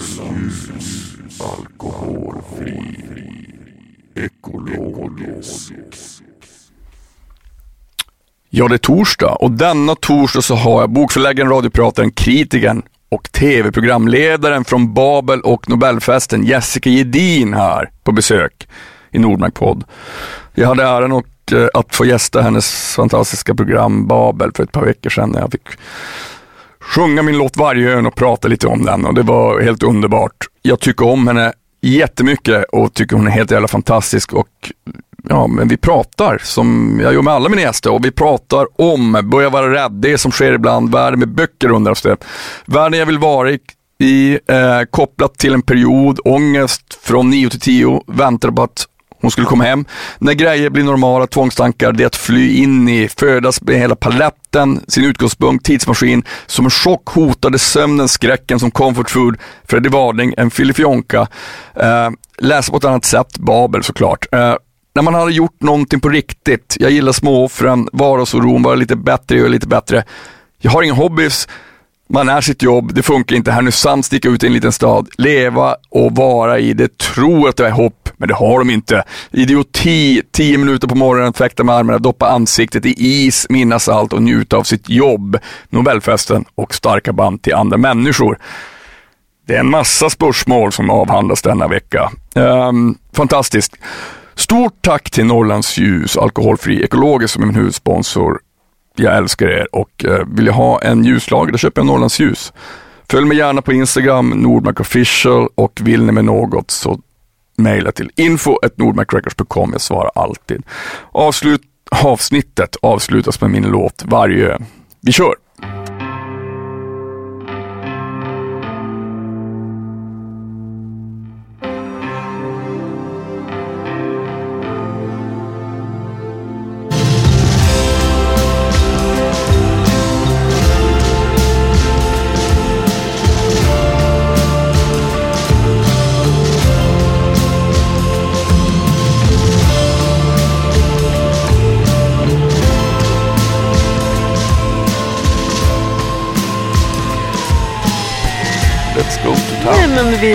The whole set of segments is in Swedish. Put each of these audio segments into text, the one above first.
Ljus, alkoholfri, ekologisk. Ja, det är torsdag och denna torsdag så har jag bokförläggaren, radioprataren, kritikern och tv-programledaren från Babel och Nobelfesten, Jessica Gedin här på besök i Nordmark podd. Jag hade äran och, eh, att få gästa hennes fantastiska program Babel för ett par veckor sedan när jag fick sjunga min låt Vargön och prata lite om den och det var helt underbart. Jag tycker om henne jättemycket och tycker hon är helt jävla fantastisk och ja, men vi pratar som jag gör med alla mina gäster och vi pratar om, börja vara rädd, det som sker ibland, världen med böcker undras det. Världen jag vill vara i, i eh, kopplat till en period, ångest från 9 till 10, väntar på att hon skulle komma hem. När grejer blir normala, tvångstankar, det är att fly in i, födas med hela paletten, sin utgångspunkt, tidsmaskin, som en chock hotade sömnen, skräcken som comfort food, Freddy Wading, en filifjonka, eh, läsa på ett annat sätt, Babel såklart. Eh, när man hade gjort någonting på riktigt, jag gillar småoffren, vardagsoron, vara lite bättre, göra lite bättre. Jag har inga hobbys, man är sitt jobb, det funkar inte. Härnösand, sticka ut i en liten stad, leva och vara i det, tror att det är hopp, men det har de inte. Idioti, tio minuter på morgonen, fäkta med armarna, doppa ansiktet i is, minnas allt och njuta av sitt jobb, Nobelfesten och starka band till andra människor. Det är en massa spörsmål som avhandlas denna vecka. Um, fantastiskt. Stort tack till Norrlands Ljus, alkoholfri ekologisk som är min huvudsponsor. Jag älskar er och eh, vill jag ha en ljuslager, då köper jag Norrlands Ljus. Följ mig gärna på Instagram, Nordmark official och vill ni med något så mejla till info.nordmarkrecords.com. Jag svarar alltid. Avslut, avsnittet avslutas med min låt Varje. Vi kör!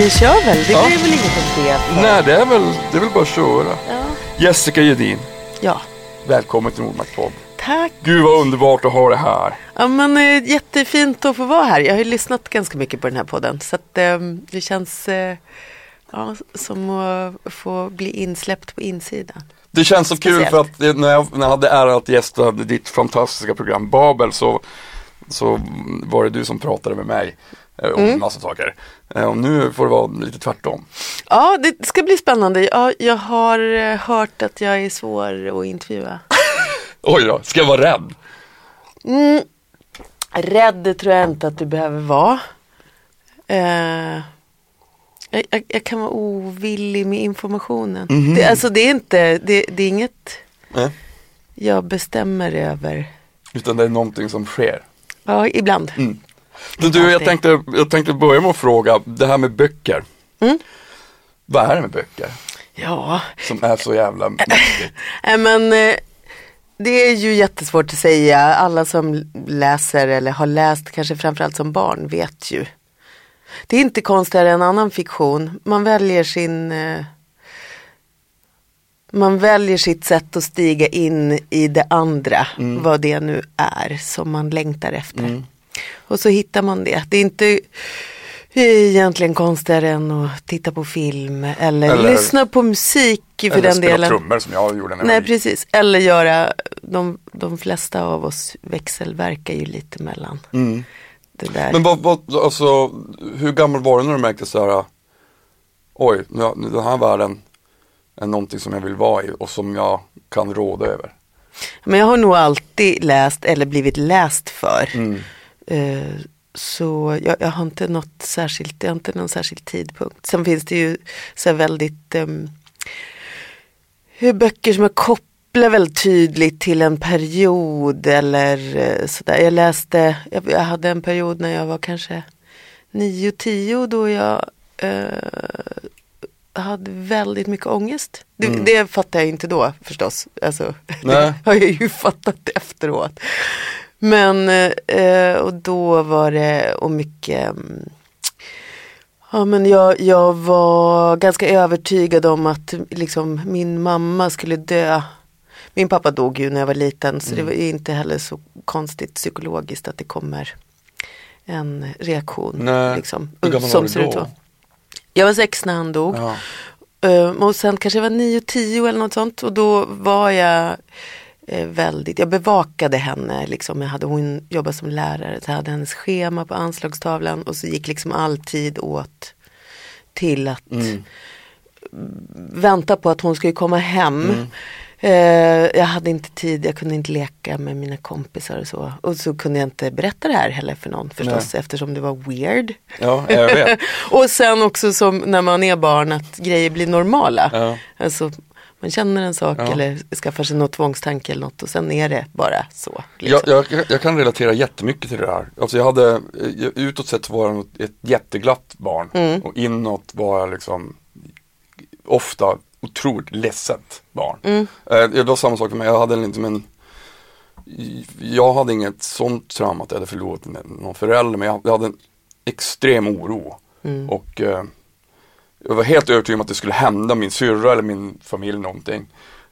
Vi kör väl, det Ja. blir väl inget att be för. Nej, det är väl, det är väl bara att köra. Ja. Jessica Gedin, ja, välkommen till Nordmark podd. tack. Gud vad underbart att ha det här. Ja, men, eh, jättefint att få vara här. Jag har ju lyssnat ganska mycket på den här podden. Så att, eh, det känns eh, ja, som att få bli insläppt på insidan. Det känns så kul Speciellt. för att när jag, när jag hade äran att gästa ditt fantastiska program Babel så, så var det du som pratade med mig om Mm. massa saker. Eh, Och nu får det vara lite tvärtom. Ja, det ska bli spännande. Ja, jag har eh, hört att jag är svår att intervjua. Oj då, ska jag vara rädd? Mm. Rädd tror jag inte att du behöver vara. Eh, jag, jag, jag kan vara ovillig med informationen. Det, alltså det är inte, det, det är inget Nej. jag bestämmer över. Utan det är någonting som sker. Ja, ibland. Men du, jag Alltid. tänkte, jag tänkte börja med att fråga, det här med böcker. Mm. Vad är det med böcker Ja, som är så jävla mäktigt? men eh, det är ju jättesvårt att säga. Alla som läser eller har läst, kanske framförallt som barn, vet ju. Det är inte konstigare än annan fiktion. Man väljer sin eh, man väljer sitt sätt att stiga in i det andra, vad det nu är som man längtar efter. Och så hittar man det. Det är inte egentligen konstigare än att titta på film eller, Eller- lyssna på musik för Eller den spela delen. trummor som jag gjorde när jag Nej var liten. precis, eller göra, de, de flesta av oss växelverkar ju lite mellan det där. Men vad, vad, alltså, hur gammal var du när du märkte så här, oj, den här världen är någonting som jag vill vara i och som jag kan råda över. Men jag har nog alltid läst eller blivit läst för. Mm. Eh, så jag, jag har inte något särskilt, jag har inte någon särskild tidpunkt. Sen finns det ju så väldigt hur böcker som jag kopplar väldigt tydligt till en period eller uh, sådär. Jag läste, jag, jag hade en period när jag var kanske 9-10 då jag eh, hade väldigt mycket ångest. Det, det fattar jag inte då förstås. Alltså, Nej. det har jag ju fattat efteråt. Men, eh, och då var det och mycket, mm, Ja men jag, jag var ganska övertygad om att liksom, min mamma skulle dö. Min pappa dog ju när jag var liten så det Mm. var ju inte heller så konstigt psykologiskt att det kommer en reaktion. Nej. Liksom, Hur gammal som var du ut då? så. Jag var sex när han dog. Ja. Eh, och sen kanske jag var nio, tio eller något sånt och då var jag eh, väldigt, jag bevakade henne liksom. Jag hade, hon jobbade som lärare, så jag hade hennes schema på anslagstavlan och så gick liksom all tid åt till att Mm. vänta på att hon skulle komma hem. Mm. Eh, jag hade inte tid, jag kunde inte leka med mina kompisar och så. Och så kunde jag inte berätta det här heller för någon förstås eftersom det var weird. ja, jag vet. och sen också som när man är barn att grejer blir normala. Ja. Alltså man känner en sak Ja. eller skaffar sig något tvångstanke eller något och sen är det bara så. Liksom. Jag, jag, jag kan relatera jättemycket till det här. Alltså jag hade, eh, utåt sett var jag ett jätteglatt barn Mm. och inåt var jag liksom ofta otroligt ledset barn. Mm. Eh, Det var samma sak för mig, jag hade liksom en Jag hade inget sånt trauma att jag hade förlorat någon förälder men jag jag hade en extrem oro. Mm. Och eh, jag var helt övertygad om att det skulle hända min syrra eller min familj någonting.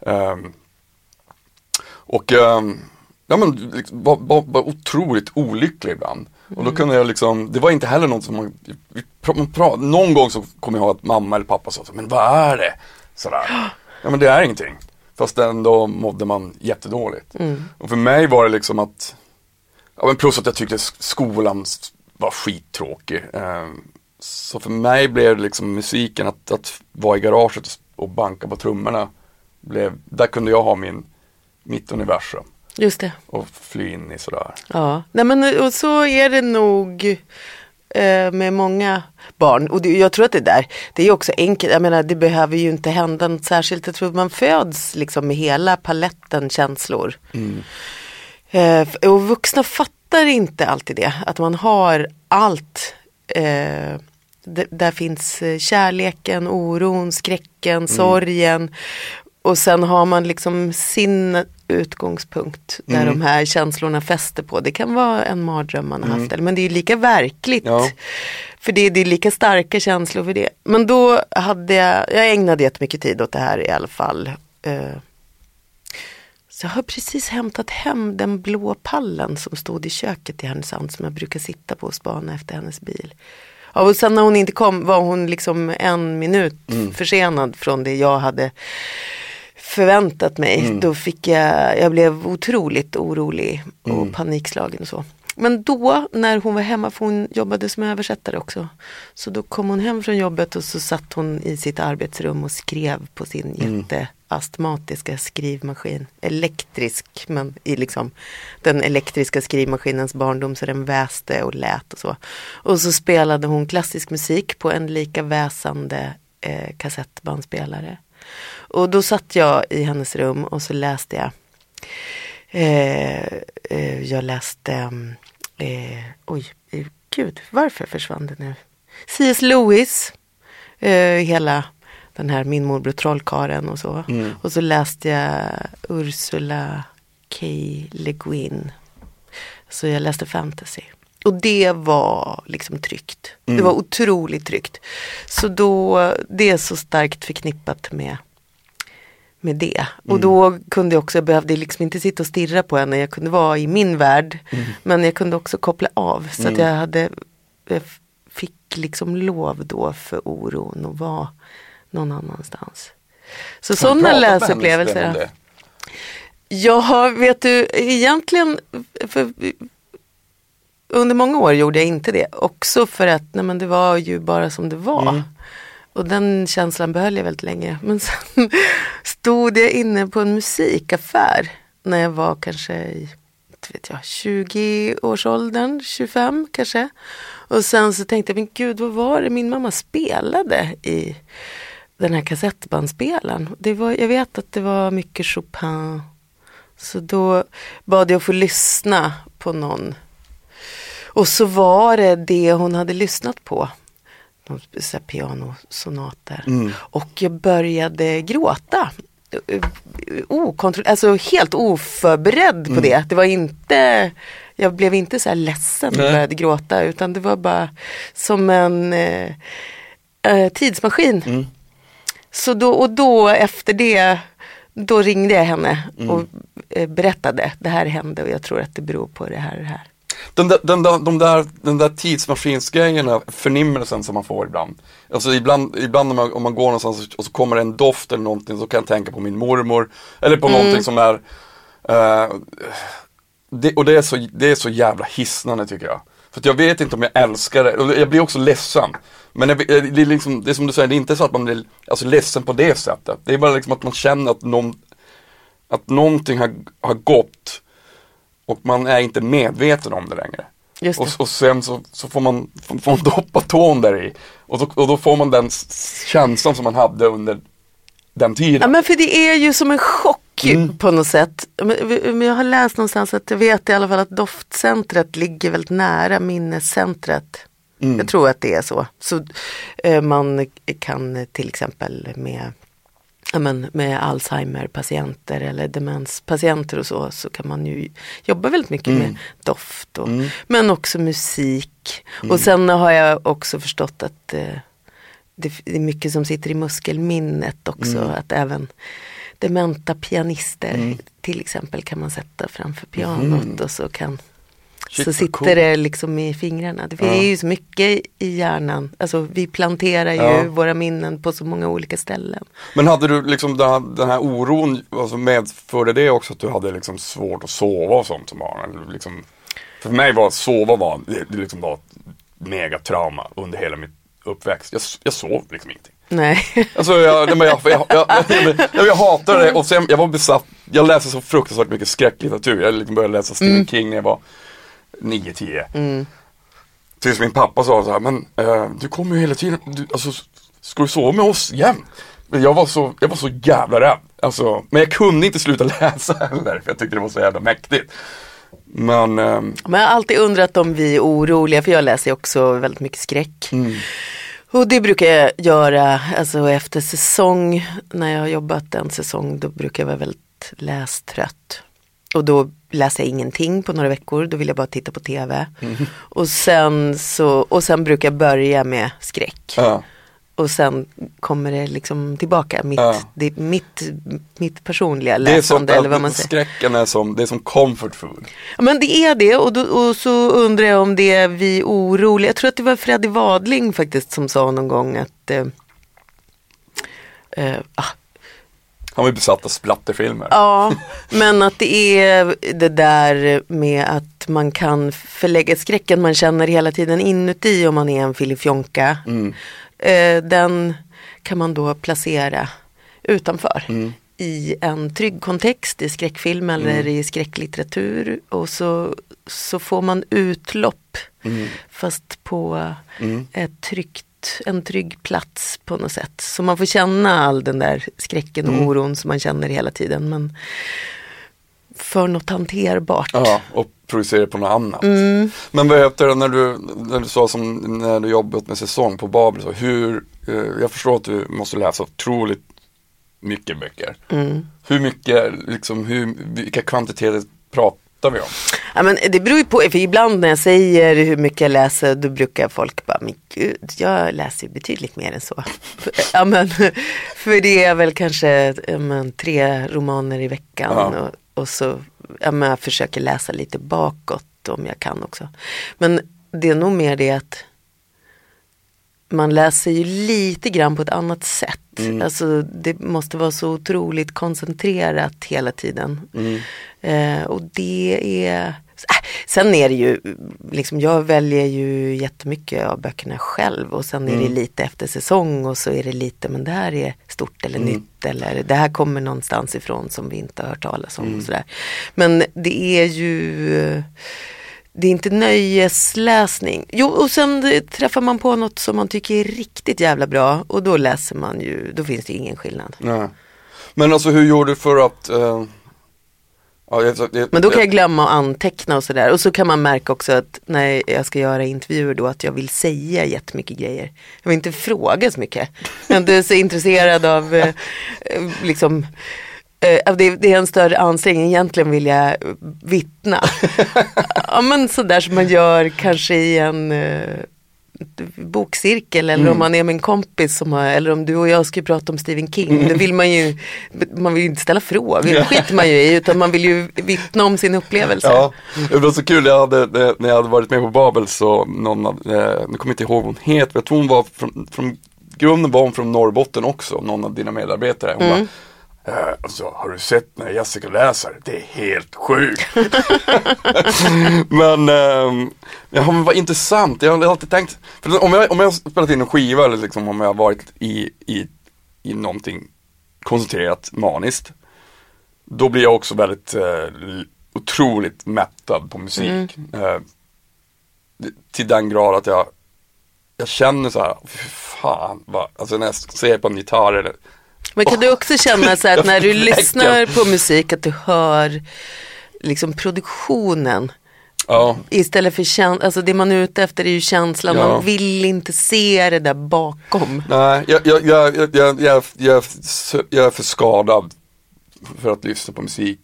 Ehm, och ehm, ja, men, liksom, var, var, var otroligt olycklig ibland. Och då kunde jag liksom, det var inte heller något som man, man pra, någon gång så kommer jag ihåg att mamma eller pappa sa så, men vad är det? Sådär. Ja men det är ingenting. Fast ändå mådde man jättedåligt. Mm. Och för mig var det liksom att, ja men plus att jag tyckte sk- skolan var skittråkig. Ehm, så för mig blev det liksom musiken, att, att vara i garaget och banka på trummorna, blev, där kunde jag ha min, mitt universum Just det. och fly in i sådär. Ja, nej men och så är det nog eh, med många barn. Och det, jag tror att det där, det är också enkelt. Jag menar det behöver ju inte hända något särskilt. Jag tror att man föds liksom med hela paletten känslor. Eh, f- och vuxna fattar inte alltid det. Att man har allt. Eh, d- där finns eh, kärleken, oron, skräcken, sorgen. Och sen har man liksom sin utgångspunkt där de här känslorna fäster på. Det kan vara en mardröm man har haft. eller- Men det är lika verkligt. Ja. För det, det är lika starka känslor för det. Men då hade jag, jag ägnade jättemycket tid åt det här i alla fall. Eh, så jag har precis hämtat hem den blå pallen som stod i köket i Härnösand som jag brukar sitta på och spana efter hennes bil. Ja, och sen när hon inte kom var hon liksom en minut försenad från det jag hade förväntat mig. Då fick jag, jag blev otroligt orolig och panikslagen och så. Men då när hon var hemma, för hon jobbade som översättare också. Så då kom hon hem från jobbet och så satt hon i sitt arbetsrum och skrev på sin astmatiska skrivmaskin. Elektrisk, men i liksom den elektriska skrivmaskinens barndom så den väste och lät och så. Och så spelade hon klassisk musik på en lika väsande eh, kassettbandspelare. Och då satt jag i hennes rum och så läste jag Eh, eh, jag läste, eh, oj, gud, varför försvann det nu? C.S. Lewis, eh, hela den här Min morbror trollkaren och så. Och så läste jag Ursula K. Le Guin. Så jag läste fantasy. Och det var liksom tryggt. Det var otroligt tryggt. Så då, det är så starkt förknippat med med det. Och då kunde jag också, jag behövde liksom inte sitta och stirra på henne, jag kunde vara i min värld. Men jag kunde också koppla av så att jag hade, jag fick liksom lov då för oron och vara någon annanstans. Så sådana läsupplevelser. Ja, vet du, egentligen för, under många år gjorde jag inte det. Också för att nej, men det var ju bara som det var. Och den känslan behöll jag väldigt länge. Men sen stod jag inne på en musikaffär när jag var kanske i vet jag, 20-årsåldern, 25 kanske. Och sen så tänkte jag, men gud vad var det min mamma spelade i den här kassettbandspelaren? Det var, jag vet att det var mycket Chopin. Så då bad jag att få lyssna på någon. Och så var det det hon hade lyssnat på. Så pianosonater. Och jag började gråta. Okontroll- alltså helt oförberedd på det. Det var inte jag blev inte så här ledsen och började gråta utan det var bara som en eh, eh, tidsmaskin. Mm. Så då, och då efter det, då ringde jag henne Mm. och eh, berättade, det här hände och jag tror att det beror på det här och det här. Den där, den där, de där, den där tidsmaskinsgrejerna, förnimmelsen som man får ibland. Alltså ibland, ibland om, man, om man går någonstans och så kommer det en doft eller någonting så kan jag tänka på min mormor. Eller på någonting som är eh, det, Och det är, så, det är så jävla hisnande tycker jag. För jag vet inte om jag älskar det, och jag blir också ledsen. Men jag, det, är liksom, det är som du säger, det är inte så att man blir alltså, ledsen på det sättet. Det är bara liksom att man känner att, någon, att någonting har, har gått och man är inte medveten om det längre. Det. Och, och sen så, så får man, får, man doppa tån där i. Och, då- och då får man den känslan som man hade under den Ja tiden. men för det är ju som en chock Mm. på något sätt. Men, jag har läst någonstans att jag vet i alla fall att doftcentret ligger väldigt nära minnescentret. Mm. Jag tror att det är så. Så eh, man kan till exempel med, men, med Alzheimer-patienter eller demenspatienter och så, så kan man ju jobba väldigt mycket Mm. med doft. Och, Men också musik. Och sen har jag också förstått att eh, det, det är mycket som sitter i muskelminnet också. Mm. Att även dementa pianister Mm. till exempel kan man sätta framför pianot och så kan Mm. Shit, så sitter coolt. det liksom i fingrarna. Det Ja. är ju så mycket i hjärnan. Alltså vi planterar ju Ja. våra minnen på så många olika ställen. Men hade du liksom den här, den här oron, alltså medförde det också att du hade liksom svårt att sova och sånt som barn? Liksom, för mig var att sova var, det, det liksom var ett megatrauma under hela mitt uppväxt. Jag, jag sov liksom ingenting. Nej. Alltså jag, nej, men jag, jag, jag, jag, jag, hatade det och sen, jag var besatt, jag läste så fruktansvärt mycket skräcklitteratur. Jag liksom började läsa Stephen King när jag var 9-10. Tills min pappa sa så här, men eh, du kommer ju hela tiden, du, alltså ska du sova med oss jämt? Jag var så, jag var så jävla rädd. Alltså, men jag kunde inte sluta läsa heller för jag tyckte det var så jävla mäktigt. Men, ehm, Men jag har alltid undrat om vi är oroliga, för jag läser ju också väldigt mycket skräck. Mm. Och det brukar jag göra alltså efter säsong, när jag har jobbat en säsong, då brukar jag vara väldigt lästrött. Och då läser jag ingenting på några veckor, då vill jag bara titta på tv. Mm. Och, sen så, och sen brukar jag börja med skräck. ja. Och sen kommer det liksom tillbaka, mitt, Ja. det, mitt, mitt personliga det är som, läsande eller vad man säger. skräcken är som, det är som comfort food. Ja, men det är det och, då, och så undrar jag om det är vi oroliga. Jag tror att det var Freddy Wadling faktiskt som sa någon gång att eh, eh, ah, Han var ju besatt av splatterfilmer. Ja, men att det är det där med att man kan förlägga skräcken man känner hela tiden inuti om man är en filifjonka. Mm. Eh, den kan man då placera utanför. Mm. I en trygg kontext, i skräckfilm eller i skräcklitteratur. Och så, så får man utlopp. Fast på Mm. ett tryggt, en trygg plats på något sätt. Så man får känna all den där skräcken och oron som man känner hela tiden. Men för något hanterbart. Ja, och projicera på något annat. Mm. Men vad heter det när du, när du sa som när du jobbat med säsong på Babel, så hur, eh, jag förstår att du måste läsa otroligt mycket böcker. Mm. Hur mycket, liksom, hur, vilka kvantiteter pratar vi om? Ja, men det beror ju på, för ibland när jag säger hur mycket jag läser då brukar folk bara, men gud, jag läser ju betydligt mer än så. ja, men, för det är väl kanske men, tre romaner i veckan Ja. och, och så jag försöker läsa lite bakåt om jag kan också. Men det är nog mer det att man läser ju lite grann på ett annat sätt. Alltså det måste vara så otroligt koncentrerat hela tiden. Eh, och det är, sen är det ju, liksom jag väljer ju jättemycket av böckerna själv och sen är det lite efter säsong och så är det lite, men det här är stort eller nytt eller det här kommer någonstans ifrån som vi inte har hört talas om och sådär. Men det är ju det är inte nöjesläsning. Jo, och sen träffar man på något som man tycker är riktigt jävla bra och då läser man ju, då finns det ingen skillnad. Nej. Men alltså hur gjorde du för att eh, ja, jag, jag, Men då kan jag glömma att anteckna och sådär. Och så kan man märka också att när jag ska göra intervjuer då att jag vill säga jättemycket grejer. Jag vill inte fråga så mycket. Jag är inte så intresserad av eh, eh, liksom Eh, det, det är en större ansträngning, egentligen vill jag vittna. ja men sådär som man gör kanske i en eh, bokcirkel eller Mm. om man är med en kompis som har, eller om du och jag ska prata om Stephen King. Då vill man ju, man vill ju inte ställa frågor, det skiter man ju i utan man vill ju vittna om sin upplevelse. Ja, det var så kul, jag hade, när- jag hade varit med på Babel så, någon av, eh, nu kommer jag inte ihåg vad hon heter, jag tror hon var från, från grunden var hon från Norrbotten också, någon av dina medarbetare. Hon bara, eh, alltså, har du sett när Jessica läser? Det är helt sjukt. men, ehm, ja, men vad intressant, jag har alltid tänkt, för om jag, om jag spelat in en skiva eller liksom om jag har varit i, i, i någonting koncentrerat maniskt, då blir jag också väldigt eh, otroligt mättad på musik. Eh, det- till den grad att jag, jag känner så här, fy fan, vad, alltså när jag ser på en gitarr eller, men kan du också känna så att när du lyssnar på musik att du hör liksom produktionen? Ja. Istället för känslan, alltså det man är ute efter är ju känslan, ja. man vill inte se det där bakom. Nej, jag, jag, jag, jag, jag, jag, jag är för skadad för att lyssna på musik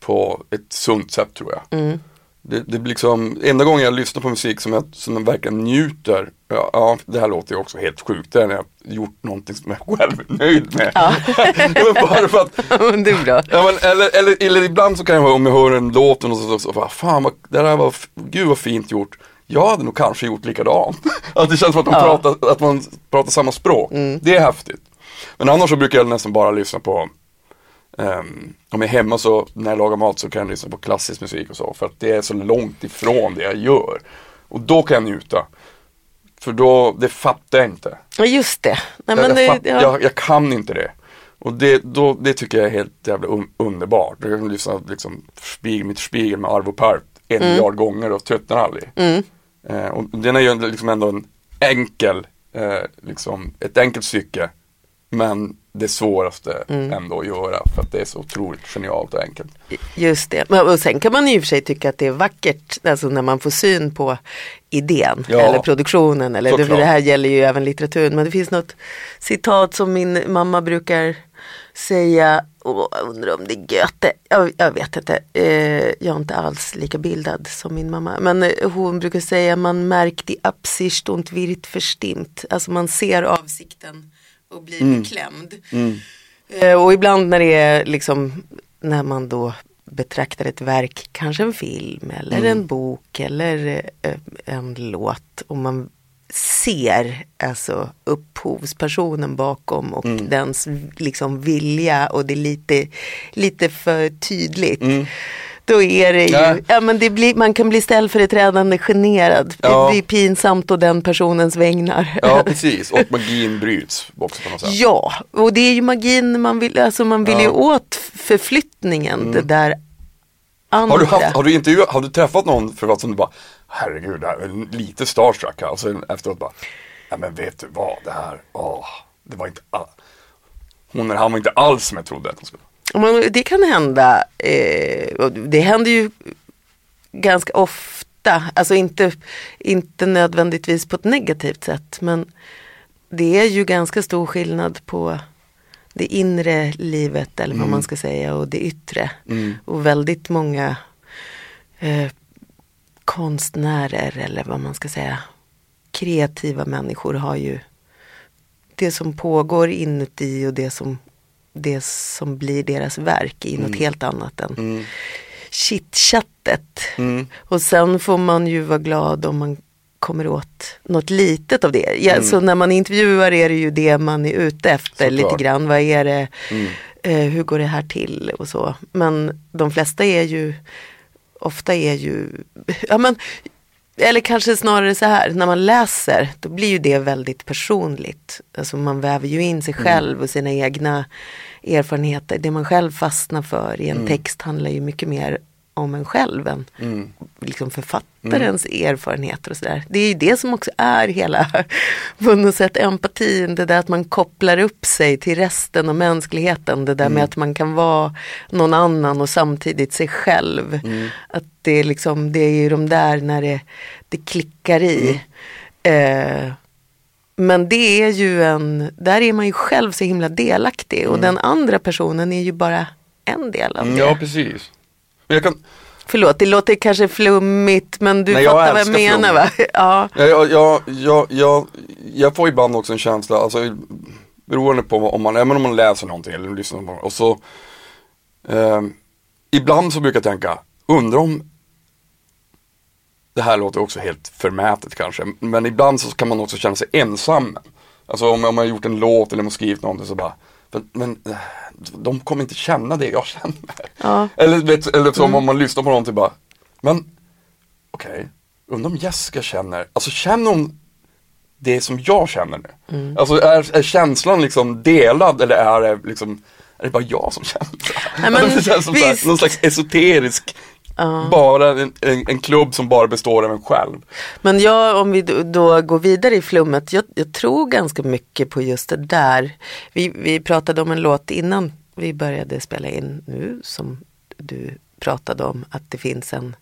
på ett sunt sätt tror jag. Mm. Det, det blir liksom, enda gången jag lyssnar på musik som jag, som jag verkligen njuter, ja, ja det här låter ju också helt sjukt, det är när jag gjort någonting som jag själv är nöjd med. Ja. men bara för att, det är bra. ja, men, eller, eller, eller ibland så kan jag om jag hör en låt och så, så, så, så fan vad, det där var, gud vad fint gjort. Jag hade nog kanske gjort likadant. att det känns som att man, Ja. pratar, att man pratar samma språk. Det är häftigt. Men annars så brukar jag nästan bara lyssna på Ehm, om jag är hemma så när jag lagar mat så kan jag lyssna på klassisk musik och så för att det är så långt ifrån det jag gör. Och då kan jag njuta. För då, det fattar jag inte. Ja just det. Nej, jag, men jag, det fatt, ja. jag, jag kan inte det. Och det, då, det tycker jag är helt jävla un, underbart. Jag kan lyssna liksom Spiegel mitt Spiegel med Arvo Pärt en miljard gånger och tröttnar aldrig. Mm. Eh, och den är ju liksom ändå en enkel, eh, liksom ett enkelt stycke. Men det svåraste Mm. ändå att göra för att det är så otroligt genialt och enkelt. Just det. Men, och sen kan man i och för sig tycka att det är vackert alltså när man får syn på idén Ja. eller produktionen. Eller det, det här gäller ju även litteraturen. Men det finns något citat som min mamma brukar säga. Åh, jag undrar om det är Goethe. Jag, jag vet inte. Eh, jag är inte alls lika bildad som min mamma. Men eh, hon brukar säga man märkt die Absicht und wird verstimmt. Alltså man ser avsikten och blir beklämd. Eh, Och ibland när det är liksom när man då betraktar ett verk, kanske en film eller en bok eller eh, en låt och man ser alltså upphovspersonen bakom och dens liksom vilja och det är lite, lite för tydligt. Då är det ju, Ja. ja men det blir, man kan bli ställföreträdande generad. Ja. Det blir pinsamt och den personens vägnar. Ja precis, och magin bryts också på något sätt. Ja, och det är ju magin man vill, alltså man vill ju Ja. Mm. åt förflyttningen, det där andra. Har du, haft, har, du intervjuat, har du träffat någon författare som du bara, herregud, det här är lite starstruck. Och sen efteråt bara, ja men vet du vad, det här, åh, det var inte all... Hon eller han var inte alls som jag trodde att hon skulle Men det kan hända, eh, det händer ju ganska ofta, alltså inte, inte nödvändigtvis på ett negativt sätt, men det är ju ganska stor skillnad på det inre livet eller vad man ska säga och det yttre. Och väldigt många eh, konstnärer eller vad man ska säga, kreativa människor har ju det som pågår inuti och det som, det som blir deras verk i något helt annat än chitchattet. Mm. Och sen får man ju vara glad om man kommer åt något litet av det. Ja, Så när man intervjuar är det ju det man är ute efter Såklart. lite grann. Vad är det, eh, hur går det här till och så. Men de flesta är ju, ofta är ju, ja men eller kanske snarare så här, när man läser då blir ju det väldigt personligt. Alltså man väver ju in sig själv och sina egna erfarenheter. Det man själv fastnar för i en text handlar ju mycket mer om en själv än liksom författarens erfarenheter och sådär. Det är ju det som också är hela, på något sätt empatin, det där att man kopplar upp sig till resten av mänskligheten. Det där med att man kan vara någon annan och samtidigt sig själv. Att det är liksom, det är ju de där när det, det klickar i. Eh, men det är ju en, där är man ju själv så himla delaktig och den andra personen är ju bara en del av Mm, det. Ja, precis. Men jag kan, Förlåt, det låter kanske flummigt men du Nej, jag fattar vad jag menar va? Ja. Ja, jag, jag, jag, jag, jag får ibland också en känsla, alltså beroende på om man, även om man läser någonting eller lyssnar på och så eh, Ibland så brukar jag tänka, undrar om Det här låter också helt förmätet kanske, men ibland så kan man också känna sig ensam. Alltså om, om man har gjort en låt eller man skrivit någonting så bara men, men de kommer inte känna det jag känner. Ja. Eller, vet, eller som om man lyssnar på någonting bara, men okej, undrar om Jessica känner, alltså känner hon det som jag känner nu? Mm. Alltså är, är känslan liksom delad eller är det liksom, är det bara jag som känner så? Nej, men Alltså, det känns som någon slags esoterisk, bara en, en, en klubb som bara består av en själv. Men jag, om vi då- då går vidare i flummet, jag, jag tror ganska mycket på just det där. Vi, vi pratade om en låt innan vi började spela in nu som du pratade om att det finns en,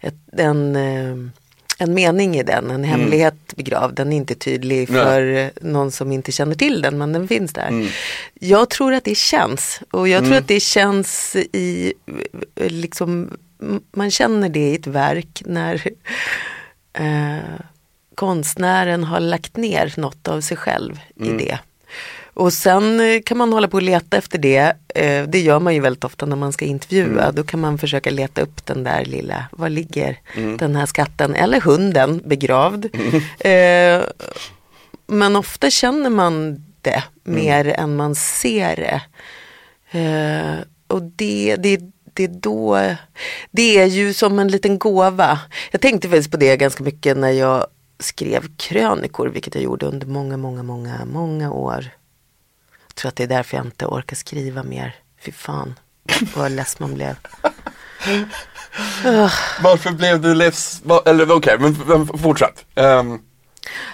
ett, en, eh, en mening i den, en hemlighet begravd. Den är inte tydlig Nej. för eh, någon som inte känner till den men den finns där. Jag tror att det känns och jag tror att det känns i, liksom, man känner det i ett verk när eh, konstnären har lagt ner något av sig själv i det. Och sen eh, kan man hålla på och leta efter det. Eh, det gör man ju väldigt ofta när man ska intervjua. Då kan man försöka leta upp den där lilla, var ligger den här skatten eller hunden begravd. Eh, men ofta känner man det mer än man ser det. Eh, och det, det, det är då, det är ju som en liten gåva. Jag tänkte faktiskt på det ganska mycket när jag skrev krönikor, vilket jag gjorde under många, många, många, många år. Jag tror att det är därför jag inte orkar skriva mer. Fy fan, vad less man blev. Varför blev du less, eller okej, men, men fortsätt. Ehm,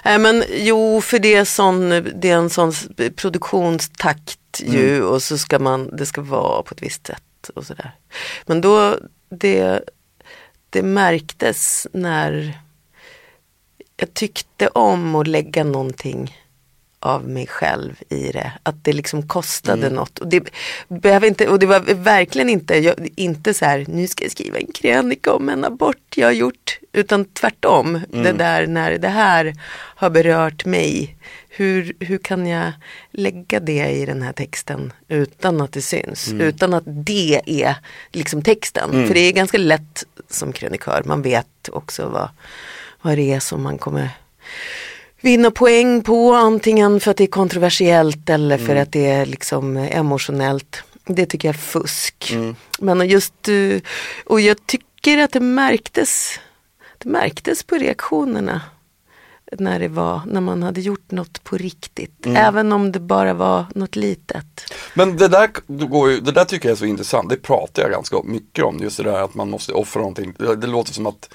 Nej men jo, för det är, sån, det är en sån produktionstakt ju och så ska man, det ska vara på ett visst sätt och sådär. Men då, det, det märktes när jag tyckte om att lägga någonting av mig själv i det. Att det liksom kostade något. Och det, behöver inte, och det var verkligen inte, jag, inte så här, nu ska jag skriva en krönika om en abort jag har gjort. Utan tvärtom, det där när det här har berört mig. Hur, hur kan jag lägga det i den här texten utan att det syns? Utan att det är liksom texten. För det är ganska lätt som krönikör, man vet också vad, vad det är som man kommer vinna poäng på antingen för att det är kontroversiellt eller för att det är liksom emotionellt. Det tycker jag är fusk. Men just, eh, och jag tycker att det märktes, det märktes på reaktionerna när det var, när man hade gjort något på riktigt. Även om det bara var något litet. Men det där, ju, det där tycker jag är så intressant, det pratar jag ganska mycket om, just det där att man måste offra någonting. Det, det låter som att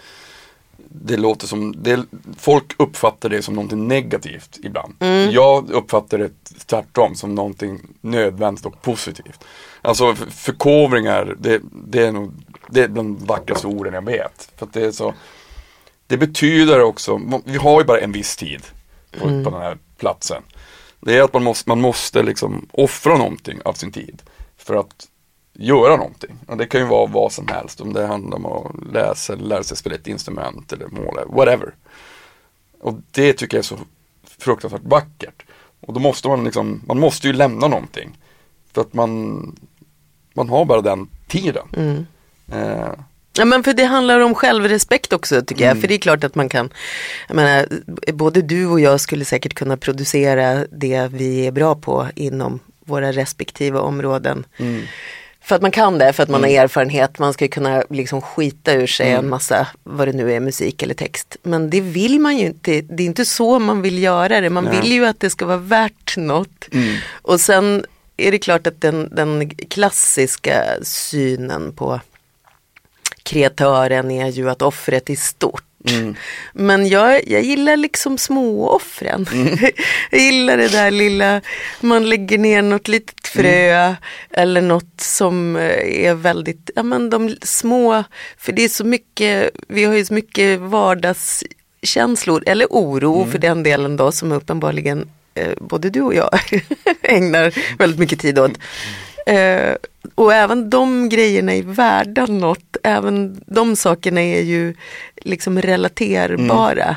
det låter som, det, folk uppfattar det som någonting negativt ibland. Jag uppfattar det tvärtom som någonting nödvändigt och positivt. Alltså för- förkovringar, det, det är nog det är bland de vackraste orden jag vet. För det är så, det betyder också, vi har ju bara en viss tid på, på den här platsen. Det är att man måste, man måste liksom offra någonting av sin tid för att göra någonting. Och det kan ju vara vad som helst, om det handlar om att läsa, eller lära sig spela ett instrument eller måla, whatever. Och det tycker jag är så fruktansvärt vackert. Och då måste man liksom, man måste ju lämna någonting. För att man, man har bara den tiden. Eh, Ja men för det handlar om självrespekt också tycker jag. För det är klart att man kan, jag menar, både du och jag skulle säkert kunna producera det vi är bra på inom våra respektive områden. För att man kan det, för att man har erfarenhet. Man ska kunna liksom skita ur sig en massa, vad det nu är, musik eller text. Men det vill man ju inte, det är inte så man vill göra det. Man Nej. vill ju att det ska vara värt något. Och sen är det klart att den, den klassiska synen på kreatören är ju att offret är stort. Men jag, jag gillar liksom småoffren. jag gillar det där lilla, man lägger ner något litet frö eller något som eh, är väldigt, ja men de små, för det är så mycket, vi har ju så mycket vardagskänslor eller oro för den delen då som uppenbarligen eh, både du och jag ägnar väldigt mycket tid åt. Eh, och även de grejerna är värda något. Även de sakerna är ju liksom relaterbara. Mm.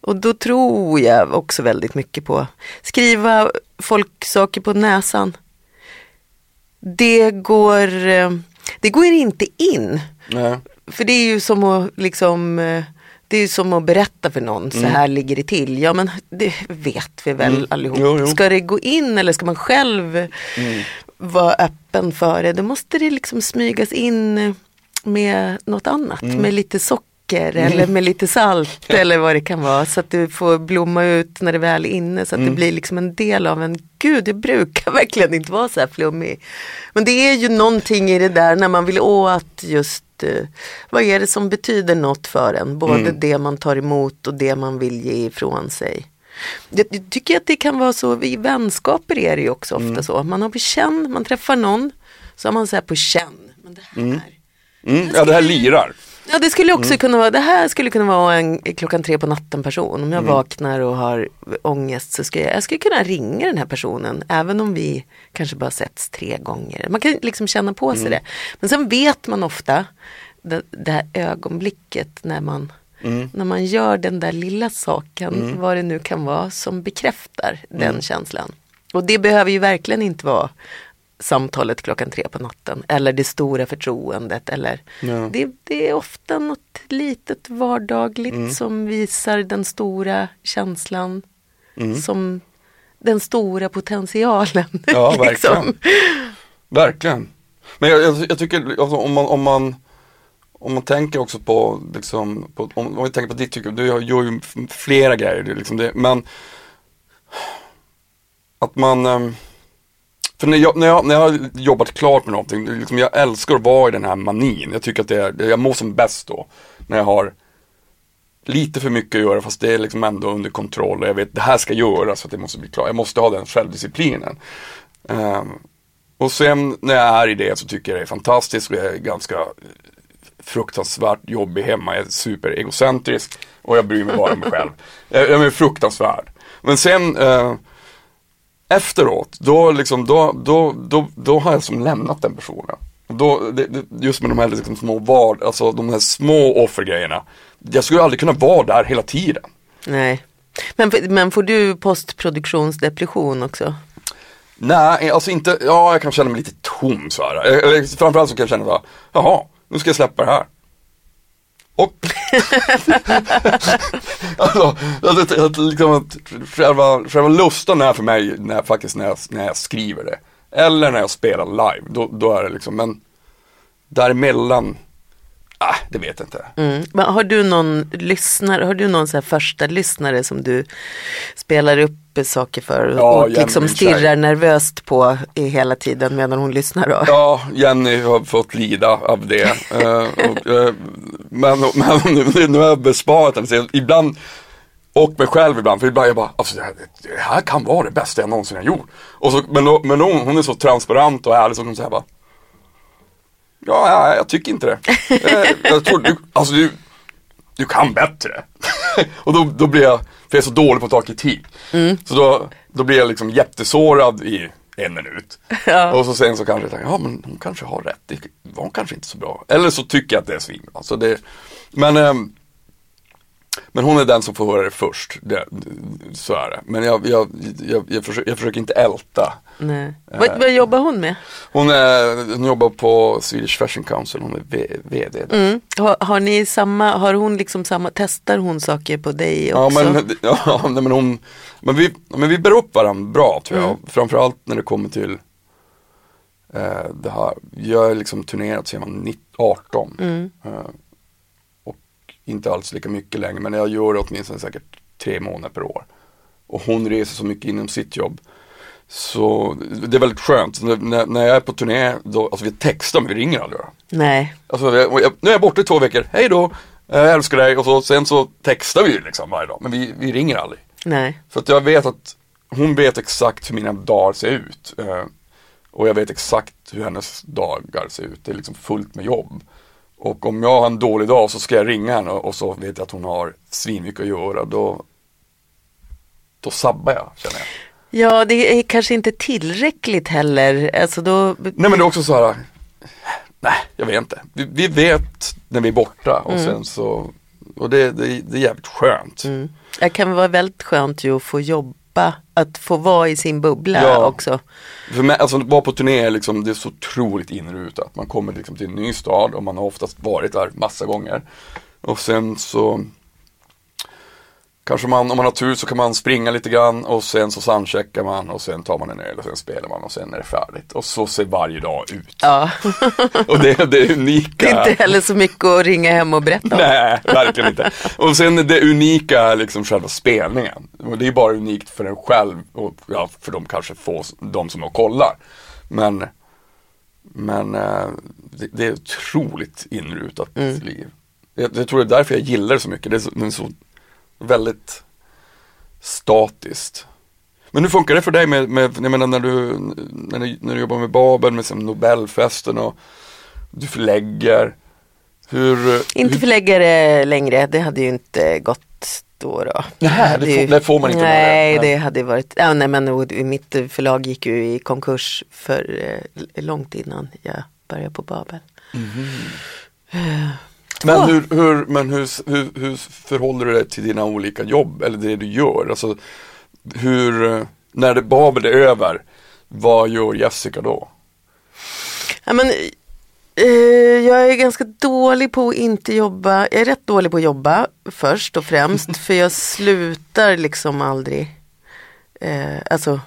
Och då tror jag också väldigt mycket på skriva folk saker på näsan. Det går, eh, det går inte in. Nej. För det är ju som att liksom eh, det är som att berätta för någon, så här ligger det till. Ja men det vet vi väl allihop. Jo, jo. Ska det gå in eller ska man själv vara öppen för det? Då måste det liksom smygas in med något annat. Med lite socker eller med lite salt eller vad det kan vara. Så att det får blomma ut när det väl är inne. Så att det blir liksom en del av en, gud det brukar verkligen inte vara så här flummig. Men det är ju någonting i det där när man vill åt just eh, vad är det som betyder något för en? Både det man tar emot och det man vill ge ifrån sig. Jag jag tycker att det kan vara så, i vänskaper är det ju också ofta så. Man har på känn, man träffar någon, så har man så här på känn. Men det här, Mm, ja, det här lirar. Ja det skulle också kunna vara, det här skulle kunna vara en klockan tre på natten person. Om jag vaknar och har ångest så ska jag, jag skulle kunna ringa den här personen. Även om vi kanske bara setts tre gånger. Man kan liksom känna på sig det. Men sen vet man ofta det, det här ögonblicket när man, när man gör den där lilla saken, vad det nu kan vara, som bekräftar den känslan. Och det behöver ju verkligen inte vara samtalet klockan tre på natten eller det stora förtroendet. Eller Ja. det, det är ofta något litet vardagligt som visar den stora känslan som den stora potentialen. Ja, verkligen. liksom. Verkligen. Men jag, jag, jag tycker alltså, om, man, om, man, om man tänker också på, liksom, på om, om vi tänker på ditt tycke, du gör ju flera grejer, det, liksom det, men att man ehm, för när jag, när, jag, när jag har jobbat klart med någonting, liksom, jag älskar att vara i den här manin. Jag tycker att det är, jag mår som bäst då. När jag har lite för mycket att göra fast det är liksom ändå under kontroll och jag vet det här ska göras så att det måste bli klart. Jag måste ha den självdisciplinen. Um, och sen när jag är i det så tycker jag det är fantastiskt och jag är ganska fruktansvärt jobbig hemma. Jag är superegocentrisk och jag bryr mig bara om mig själv. Jag, jag är fruktansvärd. Men sen eh, efteråt, då, liksom, då, då, då, då har jag som lämnat den personen. Då, det, det, just med de här liksom små vard, alltså de här små offergrejerna. Jag skulle aldrig kunna vara där hela tiden. Nej. Men, men får du postproduktionsdepression också? Nej, alltså inte, ja jag kan känna mig lite tom så här. Eller framförallt så kan jag känna så här, jaha, nu ska jag släppa det här. Och alltså, alltså, att, liksom, att själva, själva lusten är för mig när, faktiskt när jag, när jag skriver det. Eller när jag spelar live, då, då är det liksom, men däremellan, ah, det vet jag inte. Mm. Men har du någon lyssnare, har du någon så här första lyssnare som du spelar upp saker för och, Ja, och Jenny, liksom stirrar tjej. nervöst på i hela tiden medan hon lyssnar då? Ja, Jenny har fått lida av det. Eh, och, eh, men men nu, nu har jag besparat henne. Ibland, och mig själv ibland, för ibland jag bara, alltså, det, här, det här kan vara det bästa jag någonsin har gjort. Och så, men men hon, hon är så transparent och ärlig så hon säger bara, ja, ja, jag tycker inte det. Eh, jag tror du, alltså du, du kan bättre. och då, då blir jag, för jag är så dålig på att ta kritik. Så då, då blir jag liksom jättesårad i en minut. Och så sen så kanske jag tänker, ja men hon kanske har rätt, det var hon kanske inte så bra. Eller så tycker jag att det är svinbra. Alltså det, men, ehm, men hon är den som får höra det först, det, så är det. Men jag, jag, jag, jag, försöker, jag försöker inte älta. Nej. Vad, vad jobbar hon med? Hon, är, hon jobbar på Swedish Fashion Council, hon är v, VD. Mm. Har, har ni samma, har hon liksom samma, testar hon saker på dig Ja också? men, ja, nej, men hon, men vi, men vi bär upp varandra bra tror jag. Mm. Framförallt när det kommer till eh, det här. Jag har liksom turnerat sedan jag var 19 18. Mm. Eh, inte alls lika mycket längre men jag gör det åtminstone säkert tre månader per år. Och hon reser så mycket inom sitt jobb. Så det är väldigt skönt. När, när jag är på turné, då, alltså vi textar men vi ringer aldrig. Nej. Alltså, jag, jag, nu är jag borta i två veckor, hej då, jag älskar dig och så, sen så textar vi liksom varje dag men vi, vi ringer aldrig. Nej. För att jag vet att hon vet exakt hur mina dagar ser ut. Eh, och jag vet exakt hur hennes dagar ser ut. Det är liksom fullt med jobb. Och om jag har en dålig dag så ska jag ringa henne och så vet jag att hon har svinmycket att göra. Då, då sabbar jag känner jag. Ja, det är kanske inte tillräckligt heller. Alltså då... Nej men det är också så här, nej jag vet inte. Vi, vi vet när vi är borta och Mm. sen så, och det, det, det är jävligt skönt. Mm. Det kan vara väldigt skönt ju att få jobba, att få vara i sin bubbla Ja. också. För mig, alltså vara på turné är liksom, det är så otroligt inrutat. Man kommer liksom till en ny stad och man har oftast varit där massa gånger. Och sen så Kanske man, om man har tur så kan man springa lite grann och sen så soundcheckar man och sen tar man en öl och sen spelar man och sen är det färdigt. Och så ser varje dag ut. Ja, Och det, det är unika. det är inte heller så mycket att ringa hem och berätta om. Nej, verkligen inte. Och sen det unika är liksom själva spelningen. Och det är bara unikt för en själv och ja, för de kanske få, de som kollar. Men, men eh, det, det är otroligt inrutat liv. Jag, jag tror det är därför jag gillar det så mycket. Det är så, det är så väldigt statiskt. Men hur funkar det för dig med, med jag menar när du, när du, när du jobbar med Babel, med som Nobelfesten och du förlägger. Hur, Inte hur, förläggare längre, det hade ju inte gått då. då. Nähä, det hade får- ju- det får man inte Nej, det. Nej. det hade varit, ja, nej men mitt förlag gick ju i konkurs för eh, långt innan jag började på Babel. Men hur, hur, men hur, hur, hur förhåller du dig till dina olika jobb eller det du gör? Alltså, hur, eh, när det Babel är över, vad gör Jessica då? Ja, men, eh, jag är ganska dålig på att inte jobba. Jag är rätt dålig på att jobba först och främst. för jag slutar liksom aldrig. Eh, alltså,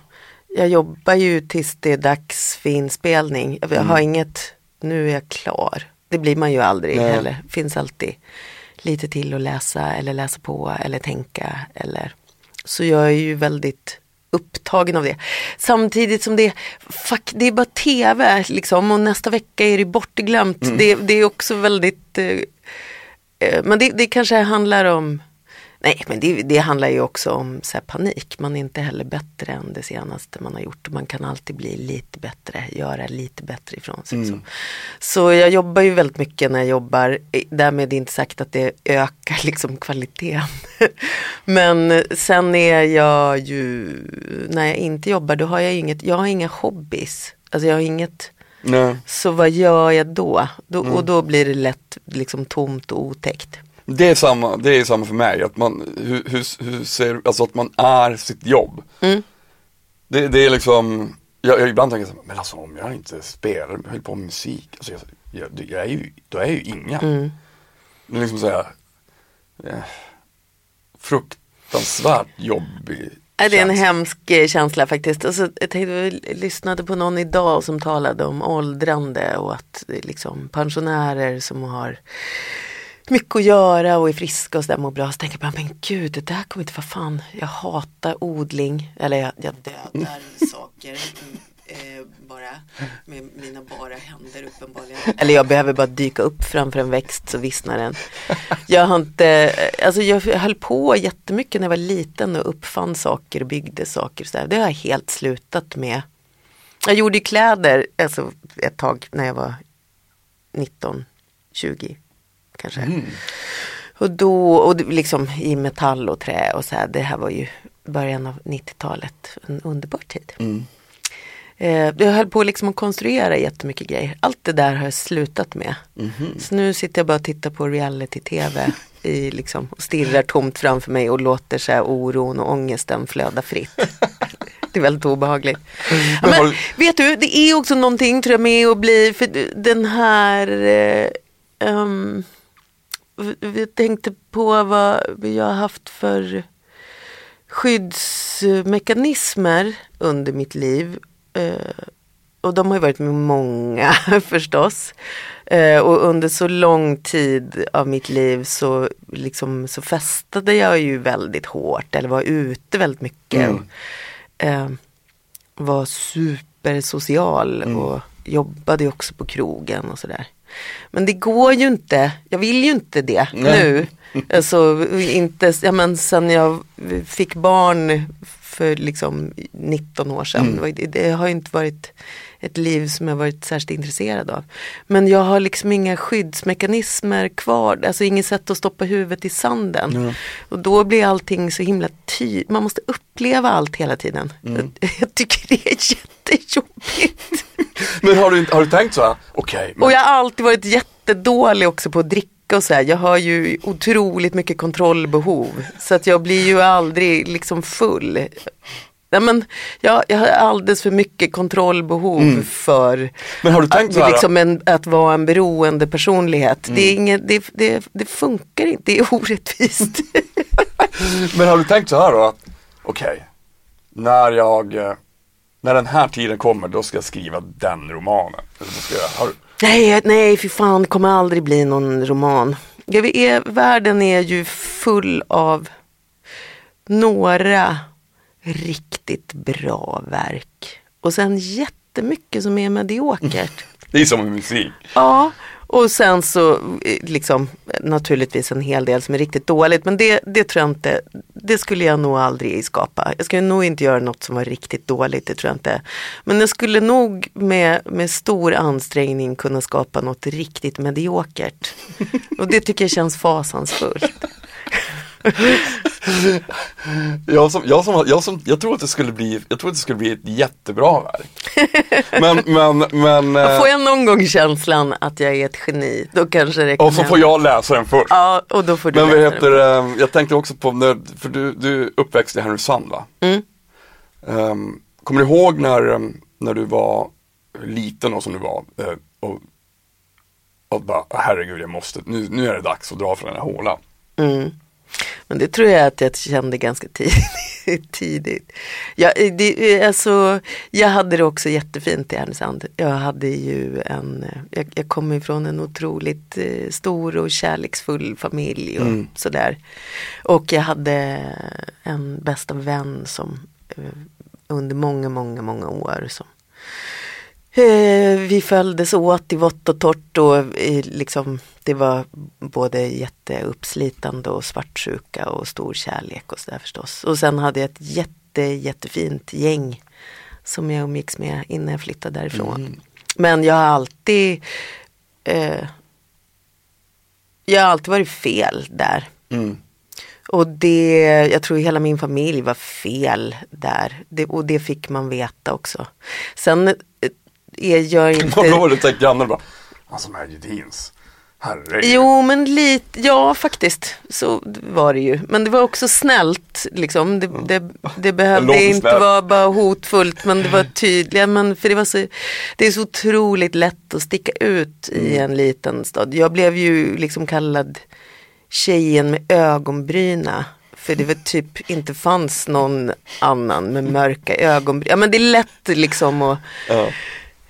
jag jobbar ju tills det är dags för inspelning. Jag har inget, nu är jag klar. Det blir man ju aldrig Nej. heller. Finns alltid lite till att läsa eller läsa på eller tänka. Eller. Så jag är ju väldigt upptagen av det. Samtidigt som det, fuck, det är bara tv liksom och nästa vecka är det bortglömt. Det, det är också väldigt, eh, eh, men det, det kanske handlar om, nej men det, det handlar ju också om så här, panik. Man är inte heller bättre än det senaste man har gjort. Man kan alltid bli lite bättre, göra lite bättre ifrån sig. Så. så jag jobbar ju väldigt mycket när jag jobbar. Därmed inte sagt att det ökar liksom kvaliteten. Men sen är jag ju, när jag inte jobbar då har jag inget, jag har inga hobbys. Alltså jag har inget, Nej. så vad gör jag då? då Och då blir det lätt liksom tomt och otäckt. Det är samma, det är samma för mig, att man, hur, hur, hur ser, alltså att man är sitt jobb. Mm. Det, det är liksom, jag, jag ibland tänker så här, men alltså om jag inte spelar, höll på med musik, alltså jag, jag, jag är ju, då är jag ju ingen. Mm. Det är liksom såhär, eh, fruktansvärt jobbig Nej, Det är en känsla. hemsk eh, känsla faktiskt. Och så, jag tänkte, jag lyssnade på någon idag som talade om åldrande och att är liksom pensionärer som har mycket att göra och är friska och sådär mår bra. Så tänker jag bara, men gud det där kommer inte, vad fan, jag hatar odling. Eller jag, jag dödar saker. Eh, bara med mina bara händer uppenbarligen. Eller jag behöver bara dyka upp framför en växt så vissnar den. Jag har inte, alltså jag höll på jättemycket när jag var liten och uppfann saker och byggde saker. Så där. Det har jag helt slutat med. Jag gjorde kläder alltså, ett tag när jag var 19, 20 kanske. Och då, och liksom i metall och trä och så här, det här var ju början av 90-talet, en underbar tid. Eh, jag höll på liksom att konstruera jättemycket grejer. Allt det där har jag slutat med. Så nu sitter jag bara och tittar på reality-tv i liksom, och stirrar tomt framför mig och låter så här oron och ångesten flöda fritt. Det är väldigt obehagligt. Ja, Men vet du, det är också någonting tror jag med att bli, för den här eh, v- vi tänkte på vad jag har haft för skyddsmekanismer under mitt liv. Eh, och de har ju varit med många förstås. Eh, och under så lång tid av mitt liv så, liksom, så festade jag ju väldigt hårt eller var ute väldigt mycket. Och, eh, var supersocial och jobbade också på krogen och sådär. Men det går ju inte, jag vill ju inte det Nej. nu. Alltså, inte, ja, men sen jag fick barn för liksom 19 år sedan. Det, det har ju inte varit ett liv som jag varit särskilt intresserad av. Men jag har liksom inga skyddsmekanismer kvar, alltså inget sätt att stoppa huvudet i sanden. Mm. Och då blir allting så himla tydligt, man måste uppleva allt hela tiden. Mm. Jag, jag tycker det är jättejobbigt. Men har du, har du tänkt så okej, men Och jag har alltid varit jättedålig också på att dricka och så här. Jag har ju otroligt mycket kontrollbehov. Så att jag blir ju aldrig liksom full. Ja, men jag, jag har alldeles för mycket kontrollbehov för tänkt så att, liksom en, att vara en beroende personlighet. Det, är Mm. inget, det, det, det funkar inte, det är orättvist. Men har du tänkt så här då? att, Okej, när jag, eh, när den här tiden kommer då ska jag skriva den romanen. Då ska jag, har, nej, nej, för fan, det kommer aldrig bli någon roman. Ja, vi är, världen är ju full av några riktigt bra verk. Och sen jättemycket som är mediokert det är som musik. Ja, och sen så eh, liksom naturligtvis en hel del som är riktigt dåligt. Men det, det tror jag inte, det skulle jag nog aldrig skapa. Jag skulle nog inte göra något som var riktigt dåligt, det tror jag inte. Men jag skulle nog med, med stor ansträngning kunna skapa något riktigt mediokert. Och det tycker jag känns fasansfullt. Jag, som, jag, som, jag, som, jag, tror att det skulle bli, jag tror att det skulle bli ett jättebra verk. Men, men, men, eh, Får jag någon gång känslan att jag är ett geni, då kanske det kan och så får jag läsa den först. Ja, och då får du Men vad heter den. det, jag tänkte också på, när, för du, du är uppväxt i Härnösand va? Mm. Ehm, kommer du ihåg när, em, när du var liten och som du var eh, och, och bara, herregud jag måste, nu, nu är det dags att dra från den här hålan. Mm. Men det tror jag att jag kände ganska tidigt. tidigt. Jag, det, alltså, jag hade det också jättefint i Härnösand. Jag hade ju en, jag, jag kommer ifrån en otroligt eh, stor och kärleksfull familj och Mm. sådär. Och jag hade en bästa vän som eh, under många, många, många år som vi följdes åt i vått och torrt och eh, liksom, det var både jätteuppslitande och svartsjuka och stor kärlek och sådär förstås. Och sen hade jag ett jätte, jättefint gäng som jag umgicks med innan jag flyttade därifrån. Men jag har alltid eh, Jag har alltid varit fel där. Mm. Och det, jag tror hela min familj var fel där. Det, och det fick man veta också. Sen är Vad inte... var det tänkt grannen bara, alltså med Hedins, herregud. Jo men lite, ja faktiskt så var det ju. Men det var också snällt liksom. Det, det, det behövde inte vara bara hotfullt men det var tydligt. Men för det, var så, det är så otroligt lätt att sticka ut i Mm. en liten stad. Jag blev ju liksom kallad tjejen med ögonbryna. För det var typ inte fanns någon annan med mörka ögonbryn. Ja men det är lätt liksom att Ja.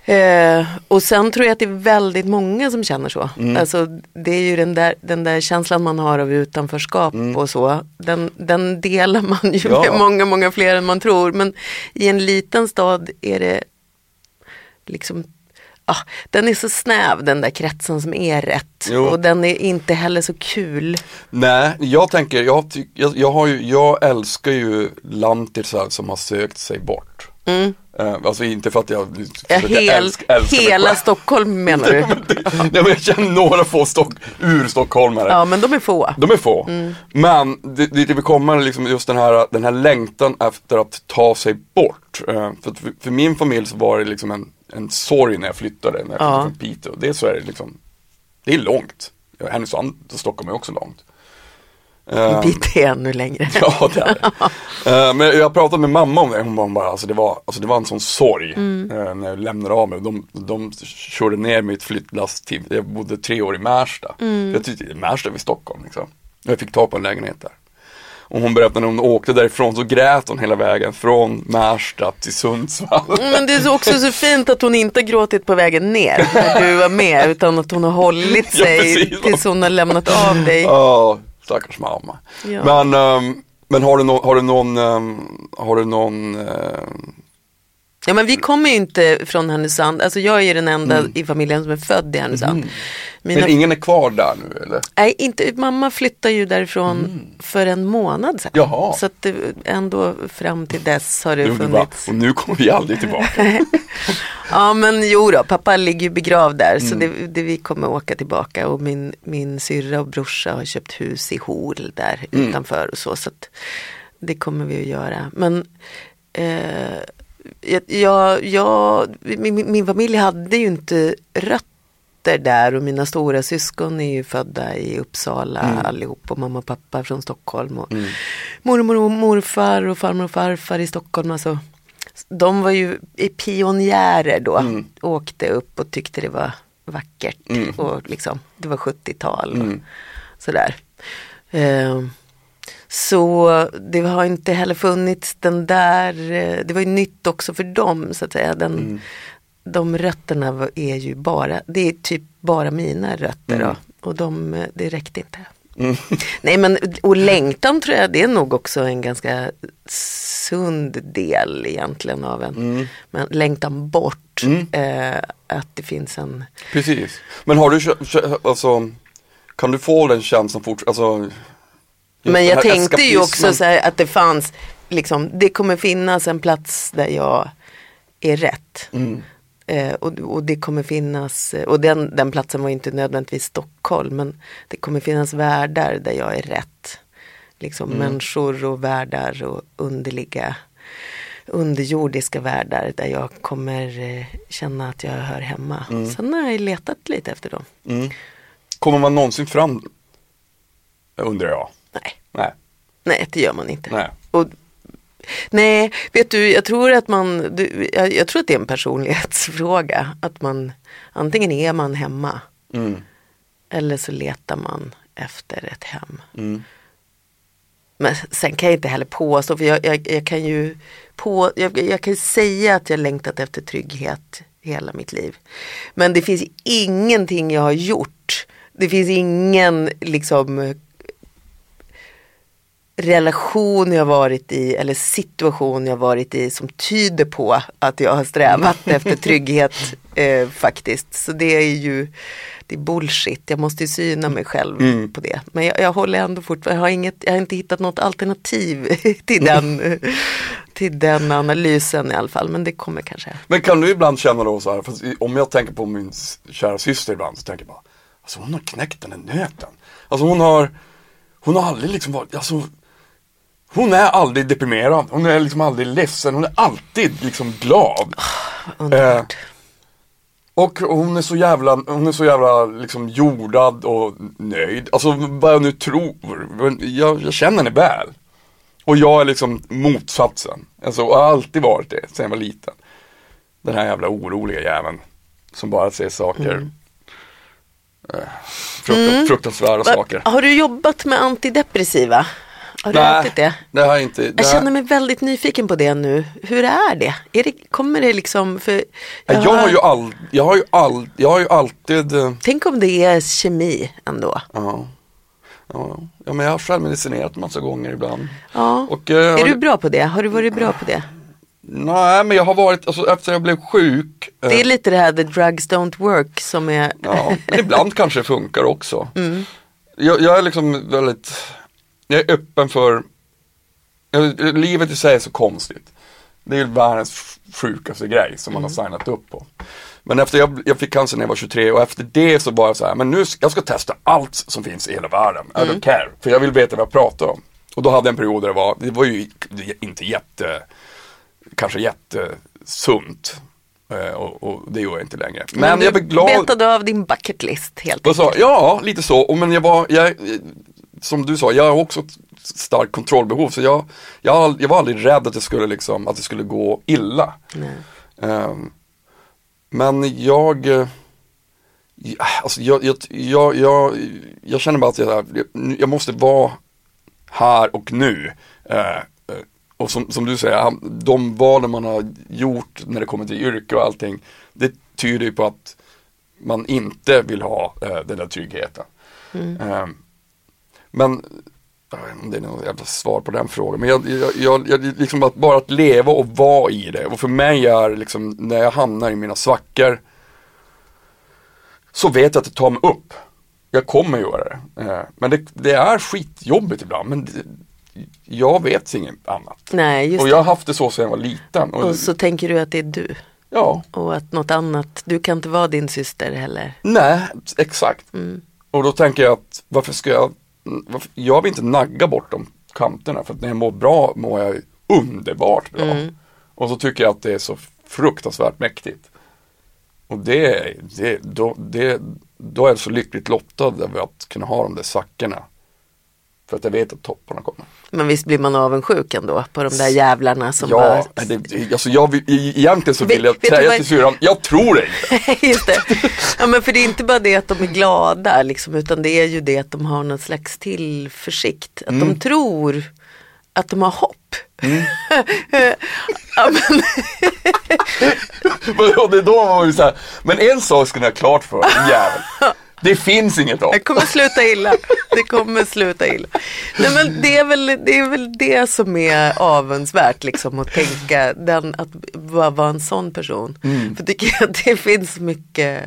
Eh, och sen tror jag att det är väldigt många som känner så. Mm. Alltså, det är ju den där, den där känslan man har av utanförskap och så. Den, den delar man ju Mm. Ja. med många, många fler än man tror. Men i en liten stad är det liksom ah, den är så snäv den där kretsen som är rätt. Jo. Och den är inte heller så kul. Nej, jag tänker, jag, jag, jag, ju, jag älskar ju lantisar som har sökt sig bort. Mm. Eh, alltså inte för att jag, Ja, för att jag hel, älsk- älskar mig hela själv. Stockholm menar du? Nej men jag känner några få stock, urstockholmare. Ja men de är få. De är få. Mm. Men det, det, det vi kommer liksom just den här, den här längtan efter att ta sig bort. Eh, för, för, för min familj så var det liksom en, en sorg när jag flyttade, när jag flyttade Ja. från Piteå. Det så är det liksom, det är långt. Härnösand och Stockholm är också långt. En Eh, bit är ännu längre. Ja det är det. Eh, Men jag pratade med mamma om det, hon bara- alltså det var, alltså det var en sån sorg Mm. eh, när jag lämnade av mig. De, de körde ner mitt flyttlass till, jag bodde tre år i Märsta. Mm. Jag tyckte Märsta vid Stockholm liksom. Jag fick tag på en lägenhet där. Och hon berättade när hon åkte därifrån så grät hon hela vägen från Märsta till Sundsvall. Men det är så också så fint att hon inte gråtit på vägen ner när du var med utan att hon har hållit Ja, sig precis. tills hon har lämnat av dig. Ja, stackars mamma. Ja. Men, ehm, men har du, no, har du någon, ehm, har du någon ehm, Ja men vi kommer ju inte från Härnösand, alltså jag är ju den enda i familjen som är född i Härnösand. Mina, Men ingen är kvar där nu eller? nej, inte, mamma flyttade ju därifrån för en månad sedan. Jaha. Så att det, ändå fram till dess har det Du, du bara, funnits. och nu kommer vi aldrig tillbaka. Ja men jo då, pappa ligger ju begravd där så Mm. det, det, vi kommer åka tillbaka och min, min syrra och brorsa har köpt hus i Hol där Mm. utanför och så. så det kommer vi att göra. Men eh, jag, jag, min, min- familj hade ju inte rötter där och mina stora syskon är ju födda i Uppsala Mm. allihop och mamma och pappa från Stockholm. Och Mormor och morfar och farmor och farfar i Stockholm. Alltså, de var ju pionjärer då. Mm. Åkte upp och tyckte det var vackert. Och liksom, det var 70-tal och Mm. sådär. Eh, så det har inte heller funnits den där, eh, det var ju nytt också för dem så att säga. Den, Mm. De rötterna är ju bara, det är typ bara mina rötter då. Och de, eh, det räckte inte. Mm. Nej men och längtan tror jag det är nog också en ganska sund del egentligen av en Mm. men längtan bort. Eh, att det finns en, Precis. Men har du, alltså, kan du få den känslan fort, alltså men jag tänkte ju också så här att det fanns, liksom, det kommer finnas en plats där jag är rätt. Mm. Eh, och, och det kommer finnas, och den, den platsen var inte nödvändigtvis Stockholm, men det kommer finnas världar där jag är rätt. Liksom människor och världar och underliga, underjordiska världar där jag kommer eh, känna att jag hör hemma. Sen har jag letat lite efter dem. Mm. Kommer man någonsin fram, undrar jag. Nej, Nej. nej det gör man inte. Nej. Och, nej, vet du, jag tror att man, du, jag, jag tror att det är en personlighetsfråga. Att man, antingen är man hemma Mm. eller så letar man efter ett hem. Mm. Men sen kan jag inte heller påstå, för jag, jag, jag kan ju på, jag, jag kan säga att jag längtat efter trygghet hela mitt liv. Men det finns ingenting jag har gjort. Det finns ingen liksom relation jag varit i eller situation jag varit i som tyder på att jag har strävat efter trygghet eh, faktiskt. Så det är ju det är bullshit, jag måste ju syna mig själv Mm. på det. Men jag, jag håller ändå fortfarande, jag har, inget, jag har inte hittat något alternativ till den, till den analysen i alla fall. Men det kommer kanske. Men kan du ibland känna då så här, om jag tänker på min kära syster ibland så tänker jag bara, alltså hon har knäckt den här nöten. Alltså hon har, hon har aldrig liksom varit, alltså hon är aldrig deprimerad, hon är liksom aldrig ledsen, hon är alltid liksom glad. Underbart. Och hon är så jävla, hon är så jävla liksom jordad och nöjd. Alltså vad jag nu tror, jag, jag känner henne väl. Och jag är liksom motsatsen. Alltså, har alltid varit det sen jag var liten. Den här jävla oroliga jäveln. Som bara ser saker. Eh, fruktan, Fruktansvärda Va- saker. Har du jobbat med antidepressiva? Har du ätit det? det har jag inte. Det Jag har- känner mig väldigt nyfiken på det nu. Hur är det? Är det kommer det liksom för jag, har ju all, jag har ju all, jag har ju alltid eh, Tänk om det är kemi ändå. Ja. Ja, ja, men jag har självmedicinerat massa gånger ibland. Ja. Och, eh, Är du bra på det? Har du varit bra på det? Nej, men jag har varit, alltså efter jag blev sjuk. eh, Det är lite det här the drugs don't work som är Ja, men ibland kanske det funkar också. Mm. Jag, jag är liksom väldigt, jag är öppen för, livet i sig är så konstigt. Det är världens sjukaste grej som man har signat upp på. Men efter jag, jag fick cancer när jag var 23 och efter det så var jag så här, men nu ska, jag ska testa allt som finns i hela världen. I don't care. För jag vill veta vad jag pratar om. Och då hade jag en period där det var, det var ju inte jätte, kanske jättesunt. Eh, Och, och det gör jag inte längre. Men, jag är glad. Betade av din bucket list helt sa, ja, lite så. Och Men jag var, jag, som du sa, jag har också ett starkt kontrollbehov. Så jag, jag, jag var aldrig rädd att det skulle, liksom, att det skulle gå illa. Ehm, men jag, eh, alltså jag, jag, jag, jag, jag känner bara att jag, jag måste vara här och nu. Eh, och som, som du säger, de valen man har gjort när det kommer till yrke och allting, det tyder ju på att man inte vill ha eh, den där tryggheten. Ehm, men jag vet inte det är något jävla svar på den frågan. Men jag, jag, jag, jag liksom att bara att leva och vara i det. Och för mig är liksom när jag hamnar i mina svackor så vet jag att det tar mig upp. Jag kommer göra det. Eh, Men det, det är skitjobbigt ibland. Men det, jag vet inget annat. Nej, Och jag har haft det så sedan jag var liten. Och, Och så tänker du att det är du. ja, Och att något annat, du kan inte vara din syster heller. nej, exakt. Mm. Och då tänker jag att varför ska jag, jag vill inte nagga bort de kanterna för att när jag mår bra mår jag underbart bra. Mm. Och så tycker jag att det är så fruktansvärt mäktigt. Och det, det, då, det, då är jag så lyckligt lottad över att kunna ha de där svackorna. För att jag vet att topparna kommer. Men visst blir man avundsjuk ändå på de där jävlarna som Ja, bara... men det, alltså jag vill, egentligen så vill jag säga till syrran, jag tror dig inte. Just det. Ja men för det är inte bara det att de är glada liksom, utan det är ju det att de har någon slags tillförsikt. Att Mm. de tror att de har hopp. ja, men, det är då man vill säga, men en sak ska ni ha klart för er, jävel. Det finns inget hopp. det kommer sluta illa. Det kommer sluta illa. Nej, men det, är väl, det är väl det som är avundsvärt liksom att tänka den, att vara vara en sån person. Mm. För tycker jag att det finns mycket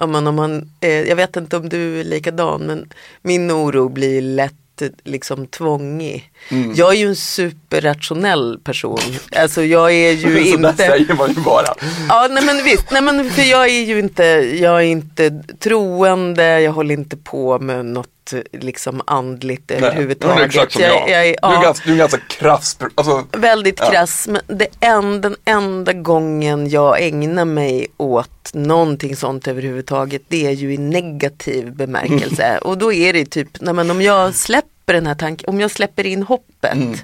om man, om man, eh, jag vet inte om du är likadan men min oro blir lätt liksom tvångig. Mm. Jag är ju en superrationell person. Alltså jag är ju Så där inte säger man ju bara. Ja nej men visst, nej men för jag är ju inte, jag är inte troende, jag håller inte på med något liksom andligt Nej, du överhuvudtaget. är exakt som jag. jag, jag är, Du, är ja, ganska, du är ganska krass. Alltså, väldigt Ja. krass. Men det en, den enda gången jag ägnar mig åt någonting sånt överhuvudtaget det är ju i negativ bemärkelse. Och då är det typ, nej men om jag släpper den här tanken, om jag släpper in hoppet Mm.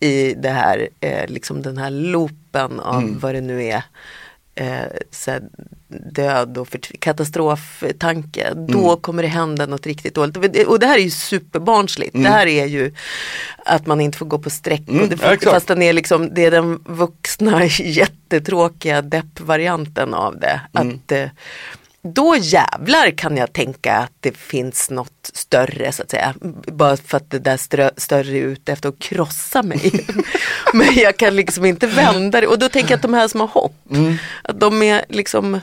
i det här, eh, liksom den här loopen av Mm. vad det nu är. Eh, så död och katastroftanke. Mm. Då kommer det hända något riktigt dåligt. Och det- här är ju superbarnsligt. Det här är ju att man inte får gå på streck. Mm, det, ja, fast den är liksom, det är den vuxna jättetråkiga deppvarianten av det. Mm. Att, eh, då jävlar kan jag tänka att det finns något större så att säga. Bara för att det där strö, större är ute efter att krossa mig. Men jag kan liksom inte vända det. Och då tänker jag att de här som har hopp, Mm. att de är liksom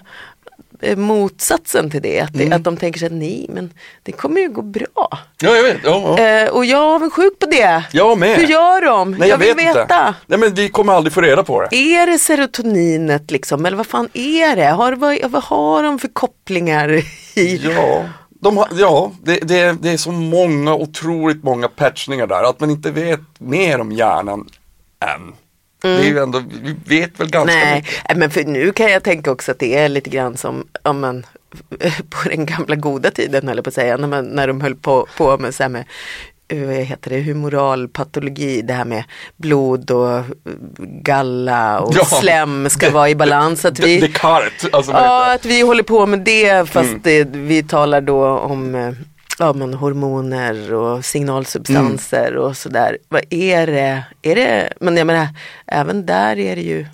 motsatsen till det. Att, det, Mm. att de tänker sig nej men det kommer ju gå bra. ja, jag vet. Ja, ja. Eh, och jag är avundsjuk på det. Jag med. Hur gör de? Nej, jag, vill vet veta. inte. Nej, men vi kommer aldrig få reda på det. Är det serotoninet liksom? Eller vad fan är det? Har, vad, vad har de för kopplingar? I? Ja, de har, ja det, det, det är så många, otroligt många patchningar där. Att man inte vet mer om hjärnan än. Det är ju ändå, vi vet väl ganska Nej, mycket. nej, men för nu kan jag tänka också att det är lite grann som om man, på den gamla goda tiden eller på att säga, när, man, när de höll på, på med så med eh, vad heter det, humoral patologi, det här med blod och eh, galla och Ja, slem ska det- vara i balans. Att Det, vi, Descartes, alltså Ja, att vi håller på med det fast Mm. det, vi talar då om eh, ja, men hormoner och signalsubstanser Mm. och sådär. Vad är det? Är det? Men jag menar, även där är det ju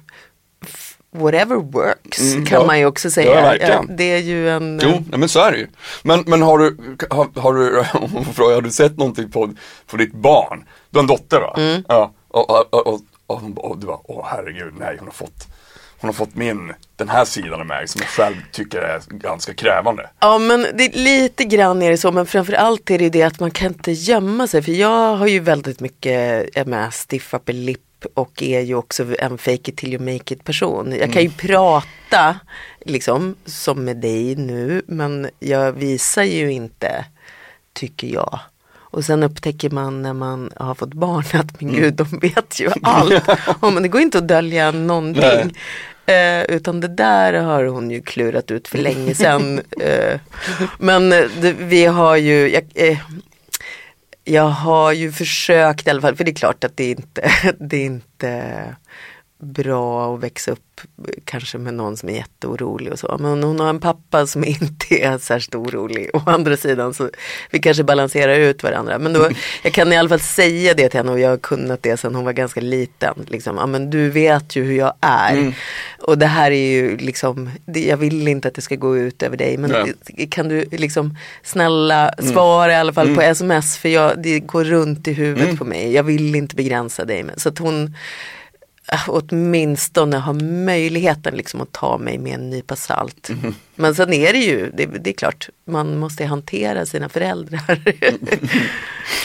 whatever works Mm, kan ja. man ju också säga. Ja, det är ju en... Jo, nej, men så är det ju. Men, men har du, har, har du, om man får fråga, har du sett någonting på, på ditt barn? Du har en dotter va? Mm. Ja, och, och, och, och, och du bara, åh herregud, nej hon har fått, hon har fått min, den här sidan av mig som jag själv tycker är ganska krävande. Ja men det, lite grann är det så men framförallt är det ju det att man kan inte gömma sig för jag har ju väldigt mycket jag med stiff upper lip och är ju också en fake it till you make it person. Jag kan ju prata liksom som med dig nu men jag visar ju inte tycker jag. Och sen upptäcker man när man har fått barn att men gud de vet ju allt. Ja, men det går inte att dölja någonting. Eh, utan det där har hon ju klurat ut för länge sedan. eh, men eh, det, vi har ju, jag, eh, jag har ju försökt i alla fall, för det är klart att det inte, det inte bra att växa upp kanske med någon som är jätteorolig och så. Men hon har en pappa som inte är särskilt orolig. Å andra sidan så vi kanske balanserar ut varandra. Men då, jag kan i alla fall säga det till henne och jag har kunnat det sedan hon var ganska liten. Liksom, ja, men du vet ju hur jag är. Mm. Och det här är ju liksom, det, jag vill inte att det ska gå ut över dig. Men Nej. kan du liksom snälla svara i alla fall på sms för jag, det går runt i huvudet på mig. Jag vill inte begränsa dig. Så att hon åtminstone har möjligheten liksom att ta mig med en nypa salt. Men sen är det ju, det, det är klart, man måste hantera sina föräldrar.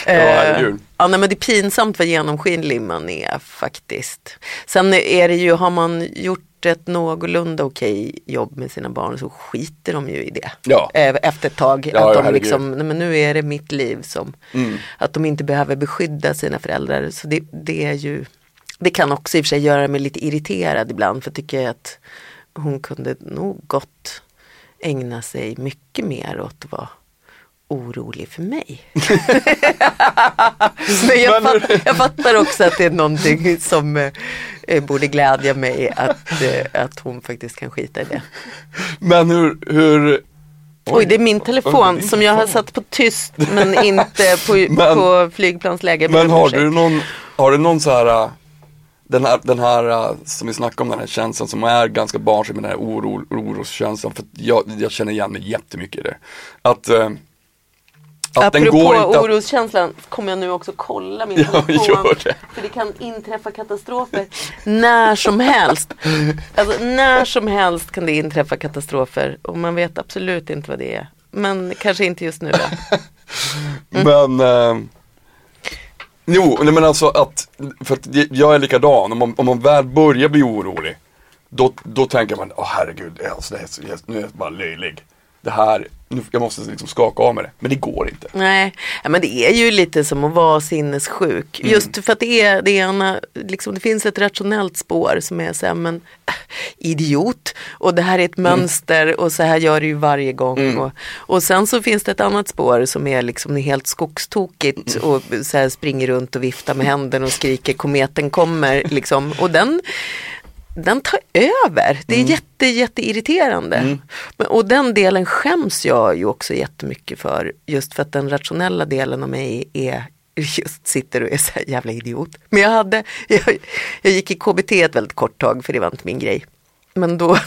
Eh, herregud. ja, nej, men det är pinsamt vad genomskinlig man är faktiskt. Sen är det ju, har man gjort ett någorlunda okej jobb med sina barn så skiter de ju i det. Ja. Eh, Efter ett tag. Ja, att ja, de herregud. liksom, nej, men nu är det mitt liv som, Mm. att de inte behöver beskydda sina föräldrar. Så det, det är ju, det kan också i och för sig göra mig lite irriterad ibland för jag tycker att hon kunde nog gott ägna sig mycket mer åt att vara orolig för mig. Men jag, fatt, jag fattar också att det är någonting som eh, borde glädja mig att, eh, att hon faktiskt kan skita i det. Men hur, hur Oj, det är min telefon Oj, som jag har satt på tyst men inte på, Men- på flygplansläge. Men har du någon, har du någon så här den här, den här äh, som vi snackade om, den här känslan som är ganska barnslig med den här oro, oroskänslan. För jag, jag känner igen mig jättemycket i det. Att, äh, att den Apropå går inte att- oroskänslan kommer jag nu också kolla min Ja, telefon. det. För det kan inträffa katastrofer när som helst. Alltså när som helst kan det inträffa katastrofer och man vet absolut inte vad det är. Men kanske inte just nu då. Men äh, Jo, nej men alltså att, för att jag är likadan, om man, om man väl börjar bli orolig Då, då tänker man, åh herregud, alltså, det är så, nu är jag bara löjlig. Det här, jag måste liksom skaka av med det, men det går inte Nej, ja, men det är ju lite som att vara sinnessjuk. Mm. Just för att det är det ena, liksom, det finns ett rationellt spår som är så här, men äh, idiot. Och det här är ett Mm. mönster och så här gör du ju varje gång. Och, och sen så finns det ett annat spår som är liksom helt skogstokigt Mm. och så här springer runt och viftar med händerna och skriker kometen kommer. Liksom. Och den den tar över. Det är Mm. jätte, jätteirriterande. Men, och den delen skäms jag ju också jättemycket för. Just för att den rationella delen av mig är just sitter och är så här jävla idiot. Men jag hade, jag, jag gick i KBT ett väldigt kort tag för det var inte min grej. Men då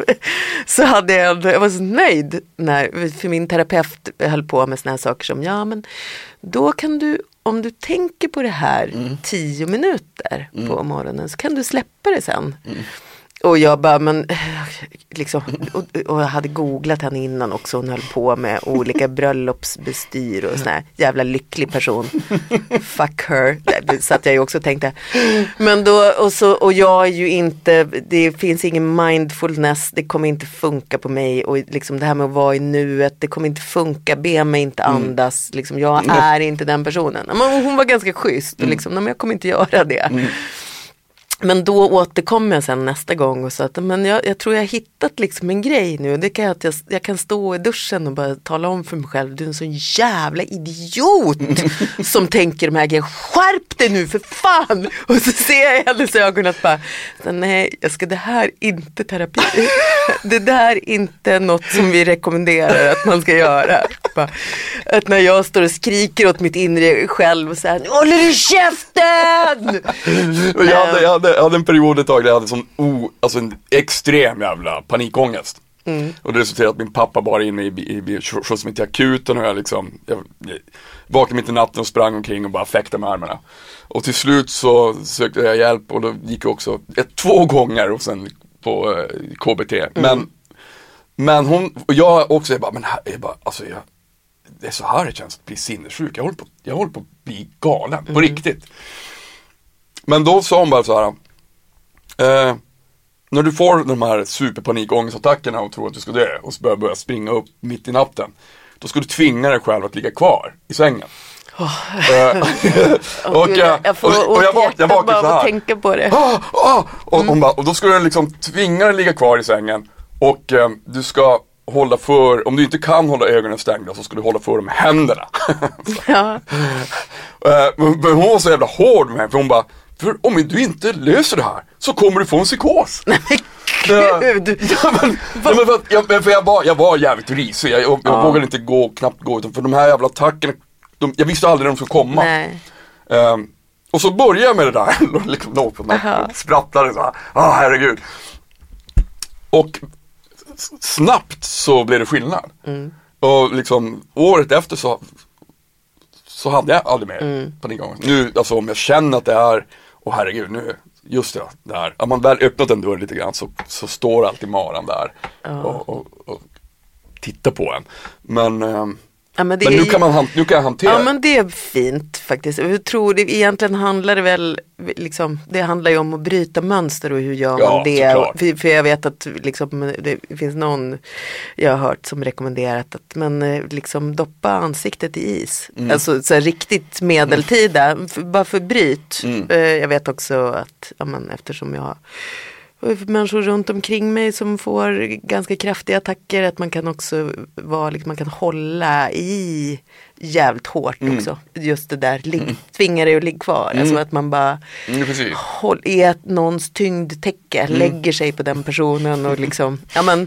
så hade jag, ändå- jag var så nöjd när, för min terapeut höll på med såna här saker som, ja men då kan du, om du tänker på det här tio minuter på morgonen så kan du släppa det sen. Och jag bara, men eh, liksom, och, och jag hade googlat henne innan också, hon höll på med olika bröllopsbestyr och sån här jävla lycklig person. Fuck her, Det satt jag ju också och tänkte. Men då, och, så, och jag är ju inte, det finns ingen mindfulness, det kommer inte funka på mig. Och liksom det här med att vara i nuet, det kommer inte funka, be mig inte andas, liksom, jag är inte den personen. Men hon var ganska schysst. Och liksom, men jag kommer inte göra det. Men då återkom jag sen nästa gång och sa att men jag, jag tror jag har hittat liksom en grej nu. Det kan jag, att jag, jag kan stå i duschen och bara tala om för mig själv. Du är en sån jävla idiot som tänker de här grejerna. Skärp dig nu för fan! Och så ser jag i hennes ögon att bara, nej, jag ska, det här är inte terapi. Det där är inte något som vi rekommenderar att man ska göra. Bara, att när jag står och skriker åt mitt inre själv och säger, håller du käften! Och jag, hade, jag, hade, jag hade en period ett tag där jag hade sån o, alltså en extrem jävla panikångest. Och det resulterade i att min pappa bar in mig i, i, bil, skjutsade mig till akuten och jag liksom, jag, jag vaknade mitt i natten och sprang omkring och bara fäktade med armarna. Och till slut så sökte jag hjälp och då gick jag också, ett, två gånger och sen på eh, KBT. Men, men hon, och jag också, jag bara, men här, jag bara, alltså jag, det är så här det känns att bli sinnessjuk. Jag håller på, jag håller på att bli galen, på riktigt. Men då sa hon bara så här. Eh, när du får de här superpanikångestattackerna och tror att du ska dö och så börjar börja springa upp mitt i natten. Då ska du tvinga dig själv att ligga kvar i sängen. Eh, och, Gud, eh, jag får och, och jag vak- bara vaknade så att här. tänka på det. Ah, ah! Och, hon bara, och då ska du liksom tvinga dig ligga kvar i sängen och eh, du ska hålla för, om du inte kan hålla ögonen stängda så ska du hålla för dem med händerna. Ja. Eh, men men hon var så jävla hård med mig för hon bara För om du inte löser det här så kommer du få en psykos. Ja. Gud. Ja, men, ja, men för, att, jag, för jag, var, jag var jävligt risig, jag, jag, jag vågade inte gå, knappt gå utan för de här jävla attackerna, de, jag visste aldrig när de skulle komma. Ehm, och så började jag med det där, liksom låg på nacken Aha. och sprattlade så här, ah herregud. Och snabbt så blev det skillnad. Mm. Och liksom året efter så, så hade jag aldrig mer Mm. panikångest. Nu, alltså om jag känner att det är, åh herregud nu, just det, här. Om man väl öppnat en dörr lite grann så, så står alltid maran där och, och, och tittar på en. Men, ehm, Ja, men det men nu, kan man, nu kan jag hantera Ja det. men det är fint faktiskt. Jag tror det egentligen handlar det väl, liksom, det handlar ju om att bryta mönster och hur gör man Ja, det. såklart. För, för jag vet att liksom, det finns någon jag har hört som rekommenderat att men, eh, liksom, doppa ansiktet i is. Mm. Alltså så här, riktigt medeltida, för, bara för bryt. Mm. Eh, Jag vet också att ja, men, eftersom jag människor runt omkring mig som får ganska kraftiga attacker. Att man kan också vara, liksom, man kan hålla i jävligt hårt Mm. också. Just det där, ligg, tvinga dig att ligga kvar. Alltså att man bara Mm, håll, är någons tyngdtäcke, Mm. lägger sig på den personen och liksom, ja men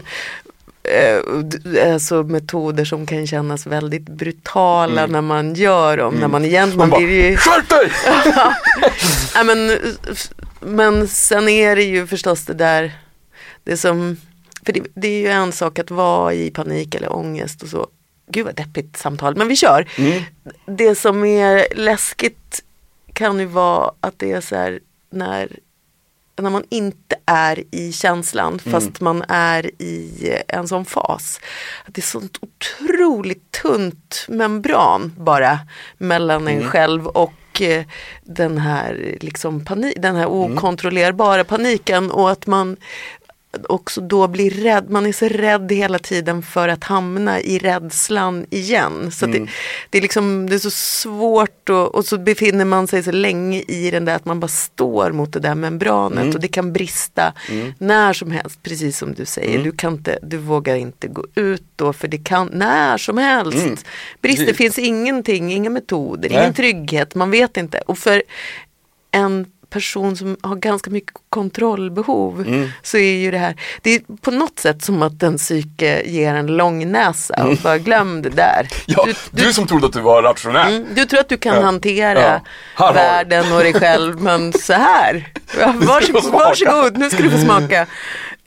eh, Alltså metoder som kan kännas väldigt brutala när man gör dem. När man egentligen, Mm. Man bara, vill ju skärp dig! ja, men, men sen är det ju förstås det där, det som, för det, det är ju en sak att vara i panik eller ångest och så. Gud vad deppigt samtal, men vi kör. Mm. Det som är läskigt kan ju vara att det är så här när, när man inte är i känslan fast man är i en sån fas. Att det är sånt otroligt tunt membran bara mellan en själv och eh, den här, liksom panik, den här okontrollerbara paniken och att man också då blir rädd, man är så rädd hela tiden för att hamna i rädslan igen. Så att det, det, är liksom, det är så svårt och, och så befinner man sig så länge i den där att man bara står mot det där membranet och det kan brista när som helst, precis som du säger. Du, kan inte, du vågar inte gå ut då för det kan när som helst. Brist, det Precis. finns ingenting, inga metoder, Nej. ingen trygghet, man vet inte. Och för en person som har ganska mycket kontrollbehov Mm. så är ju det här, det är på något sätt som att en psyke ger en lång näsa och bara glöm det där. Mm. Ja, du, du, som trodde att du var rationell. mm, du tror att du kan Ja. hantera Ja. Du. världen och dig själv men så här, varsågod, varsågod, nu ska du få smaka.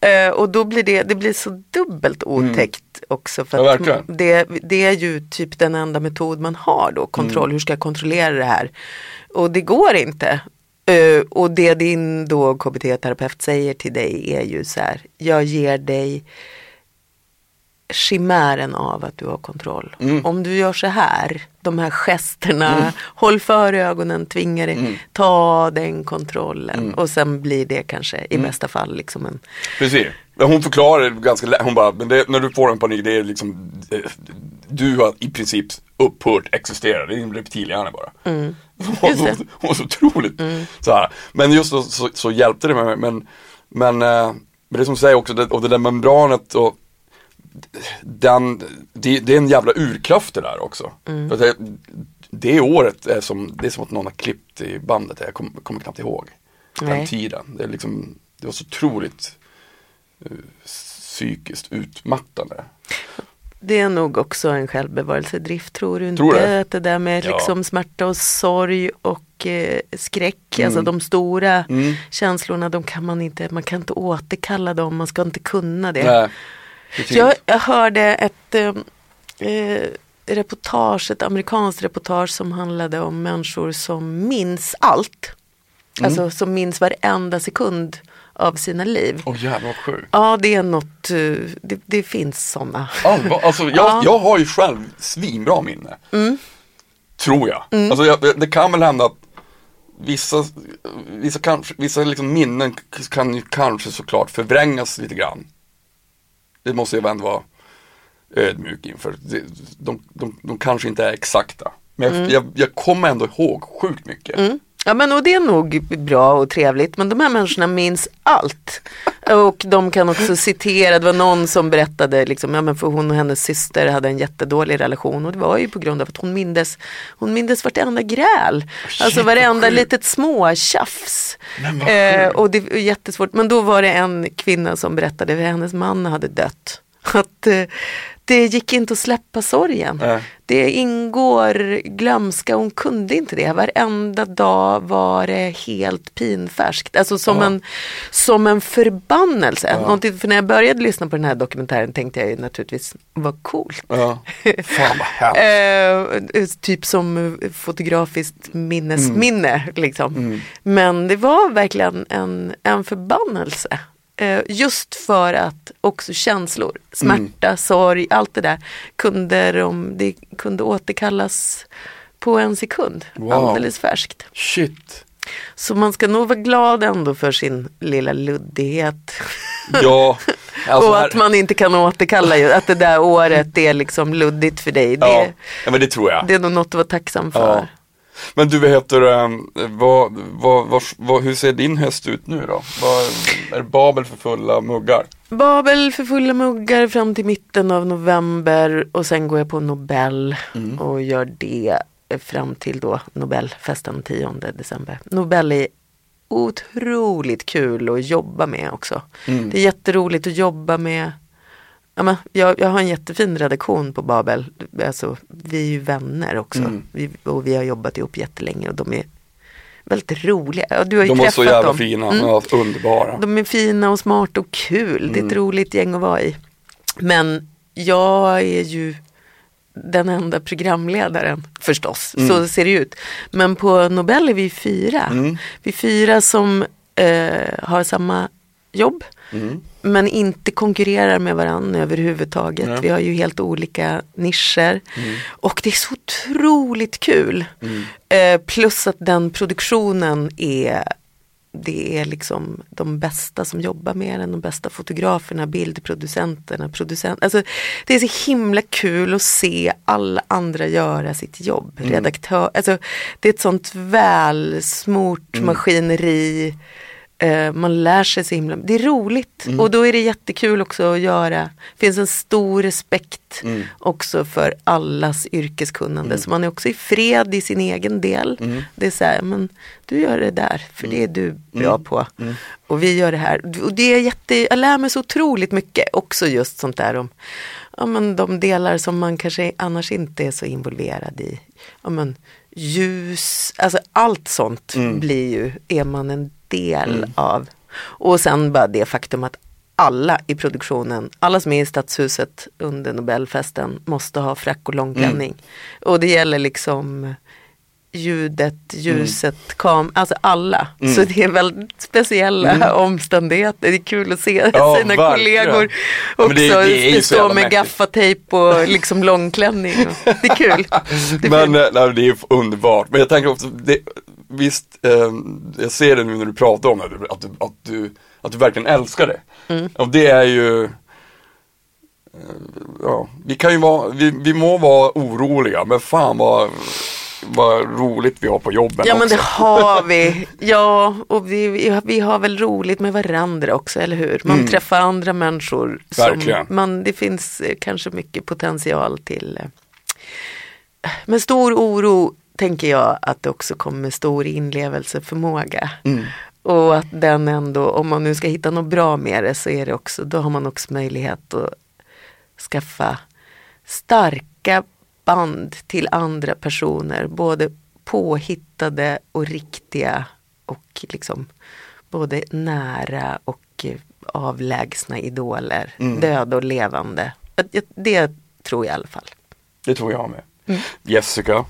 Eh, och då blir det, det blir så dubbelt otäckt också. För Mm. Ja, det, det är ju typ den enda metod man har då, Mm. kontroll, hur ska jag kontrollera det här? Och det går inte. Eh, och det din då KBT-terapeut säger till dig är ju så här, jag ger dig chimären av att du har kontroll. Mm. Om du gör så här, de här gesterna, håll för ögonen, tvinga dig, Mm. ta den kontrollen och sen blir det kanske i Mm. bästa fall liksom en Precis. Hon förklarar ganska lätt. Hon bara, men det, när du får en panik, det är liksom, eh, du har i princip upphört existera. Det är en reptilhjärna bara. Hon, var så, hon var så otroligt så här. Men just så, så, så hjälpte det mig. Men, men, eh, men det som du säger också, det, och det där membranet och den, det, det är en jävla urkraft det där också. För att det, det året är som, det är som att någon har klippt i bandet, jag kommer, kommer knappt ihåg. Den Nej. tiden. Det, är liksom, det var så otroligt eh, psykiskt utmattande. Det är nog också en självbevarelsedrift, tror du inte? Tror det. Att det där med Ja. liksom smärta och sorg och eh, skräck, alltså de stora Mm. känslorna, de kan man inte, man kan inte återkalla dem, man ska inte kunna det. Nej, precis. Jag, jag hörde ett eh, eh, reportage, ett amerikanskt reportage som handlade om människor som minns allt. Alltså som minns varenda sekund av sina liv. Åh jävlar vad sjukt. Ja, det är något, eh, det, det finns sådana. Allvar, alltså jag, Ja. jag har ju själv svinbra minne. Tror jag. Mm. Alltså jag, det kan väl hända att vissa, vissa, kanske, vissa liksom minnen kan ju kanske såklart förvrängas lite grann. Det måste jag väl ändå vara ödmjuk inför. Det, de, de, de kanske inte är exakta. Men jag, Mm. jag, jag kommer ändå ihåg sjukt mycket. Ja men och det är nog bra och trevligt men de här människorna minns allt. Och de kan också citera, det var någon som berättade liksom, ja men för hon och hennes syster hade en jättedålig relation och det var ju på grund av att hon mindes, hon mindes vartenda gräl. alltså varenda litet småtjafs. Eh, och det är jättesvårt, men då var det en kvinna som berättade att hennes man hade dött. Att eh, det gick inte att släppa sorgen. Nej. Det ingår glömska, hon kunde inte det. Varenda dag var det helt pinfärskt. Alltså som, Ja. en, som en förbannelse. Någonting, för när jag började lyssna på den här dokumentären tänkte jag ju naturligtvis, vad coolt. Ja. Fan vad hemskt. Eh, typ som eh, fotografiskt minnesminne. Mm. Liksom. Men det var verkligen en, en förbannelse. Eh, just för att också känslor, smärta, Mm. sorg, allt det där kunde, de, det kunde återkallas på en sekund. Wow. Alldeles färskt. Shit. Så man ska nog vara glad ändå för sin lilla luddighet. Ja. Alltså, och här- att man inte kan återkalla att det där året är liksom luddigt för dig. Det, ja. ja, men det tror jag. det är nog något att vara tacksam för. Ja. Men du, heter det, vad, vad, vad, hur ser din höst ut nu då? Är Babel för fulla muggar? Babel för fulla muggar fram till mitten av november och sen går jag på Nobel Mm. och gör det fram till då Nobelfesten 10 december. Nobel är otroligt kul att jobba med också. Mm. Det är jätteroligt att jobba med Ja, men jag, jag har en jättefin redaktion på Babel. Alltså, vi är ju vänner också. Mm. Vi, och vi har jobbat ihop jättelänge och de är väldigt roliga. Du har ju De var träffat så jävla dem. fina, Mm. ja, underbara. De är fina och smarta och kul. Det är ett Mm. roligt gäng att vara i. Men jag är ju den enda programledaren förstås. Mm. Så ser det ut. Men på Nobel är vi fyra. Mm. Vi är fyra som eh, har samma jobb. Mm. Men inte konkurrerar med varandra överhuvudtaget. Ja. Vi har ju helt olika nischer. Mm. Och det är så otroligt kul. Mm. Eh, plus att den produktionen är det är liksom de bästa som jobbar med den, de bästa fotograferna, bildproducenterna, producent. Alltså, det är så himla kul att se alla andra göra sitt jobb. Mm. Redaktör, alltså, det är ett sånt välsmort Mm. maskineri. Eh, man lär sig så himla Det är roligt Mm. och då är det jättekul också att göra. Det finns en stor respekt Mm. också för allas yrkeskunnande. Så man är också i fred i sin egen del. Mm. Det är så här, men du gör det där för det är du bra på. Mm. Och vi gör det här. Och det är jätte, jag lär mig så otroligt mycket. Också just sånt där om ja, men de delar som man kanske annars inte är så involverad i. Ja, men ljus, alltså allt sånt Mm. blir ju, är man en del av. Och sen bara det faktum att alla i produktionen, alla som är i Stadshuset under Nobelfesten måste ha frack och långklänning. Och det gäller liksom ljudet, ljuset, kam, alltså alla. Mm. Så det är väldigt speciella omständigheter. Det är kul att se Ja, sina verkligen. kollegor Ja, men det- också det så stå med mäktigt. gaffatejp och liksom långklänning. Det är kul. Det är Men eh, nej, det är underbart. Men jag tänker också, det, visst, eh, jag ser det nu när du pratar om det, att du, att du, att du verkligen älskar det. Mm. Och det är ju, eh, ja, vi kan ju vara, vi, vi må vara oroliga, men fan vad, vad roligt vi har på jobben Ja men också. det har vi. Ja och vi, vi, har väl roligt med varandra också, eller hur? Man Mm. träffar andra människor. Verkligen. Som man, det finns eh, kanske mycket potential till. eh, Med stor oro tänker jag att det också kommer stor inlevelseförmåga. Mm. Och att den ändå, om man nu ska hitta något bra med det så är det också, då har man också möjlighet att skaffa starka band till andra personer, både påhittade och riktiga och liksom både nära och eh, avlägsna idoler, Mm. döda och levande. Det tror jag i alla fall. Det tror jag med. Mm. Jessica,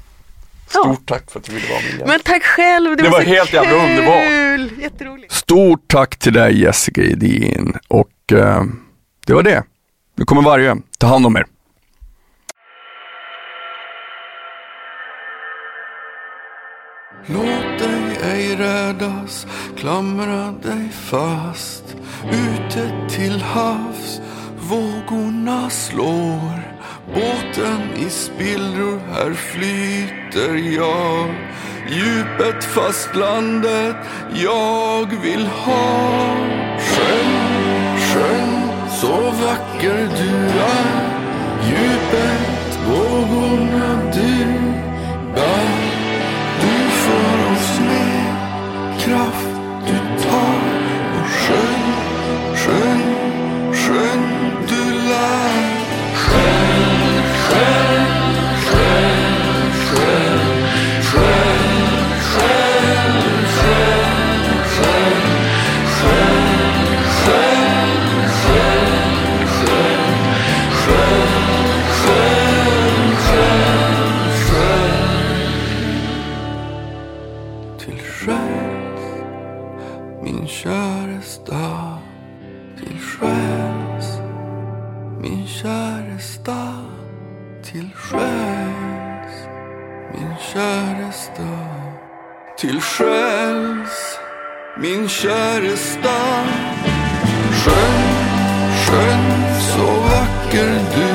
stort tack för att du ville vara min gäst. Men tack själv, det, Det var så helt jävla kul. underbart. Jätteroligt. Stort tack till dig Jessica Edin och eh, det var det. Nu kommer varje. Ta hand om er. Låt dig ej rädas, klamra dig fast. Ute till havs, vågorna slår. Båten i spillror, här flyter jag. Djupet, fastlandet, jag vill ha. Sjön, sjön, så vacker du är. Djupet, vågorna Käresta. Sjön, sjön, så vacker du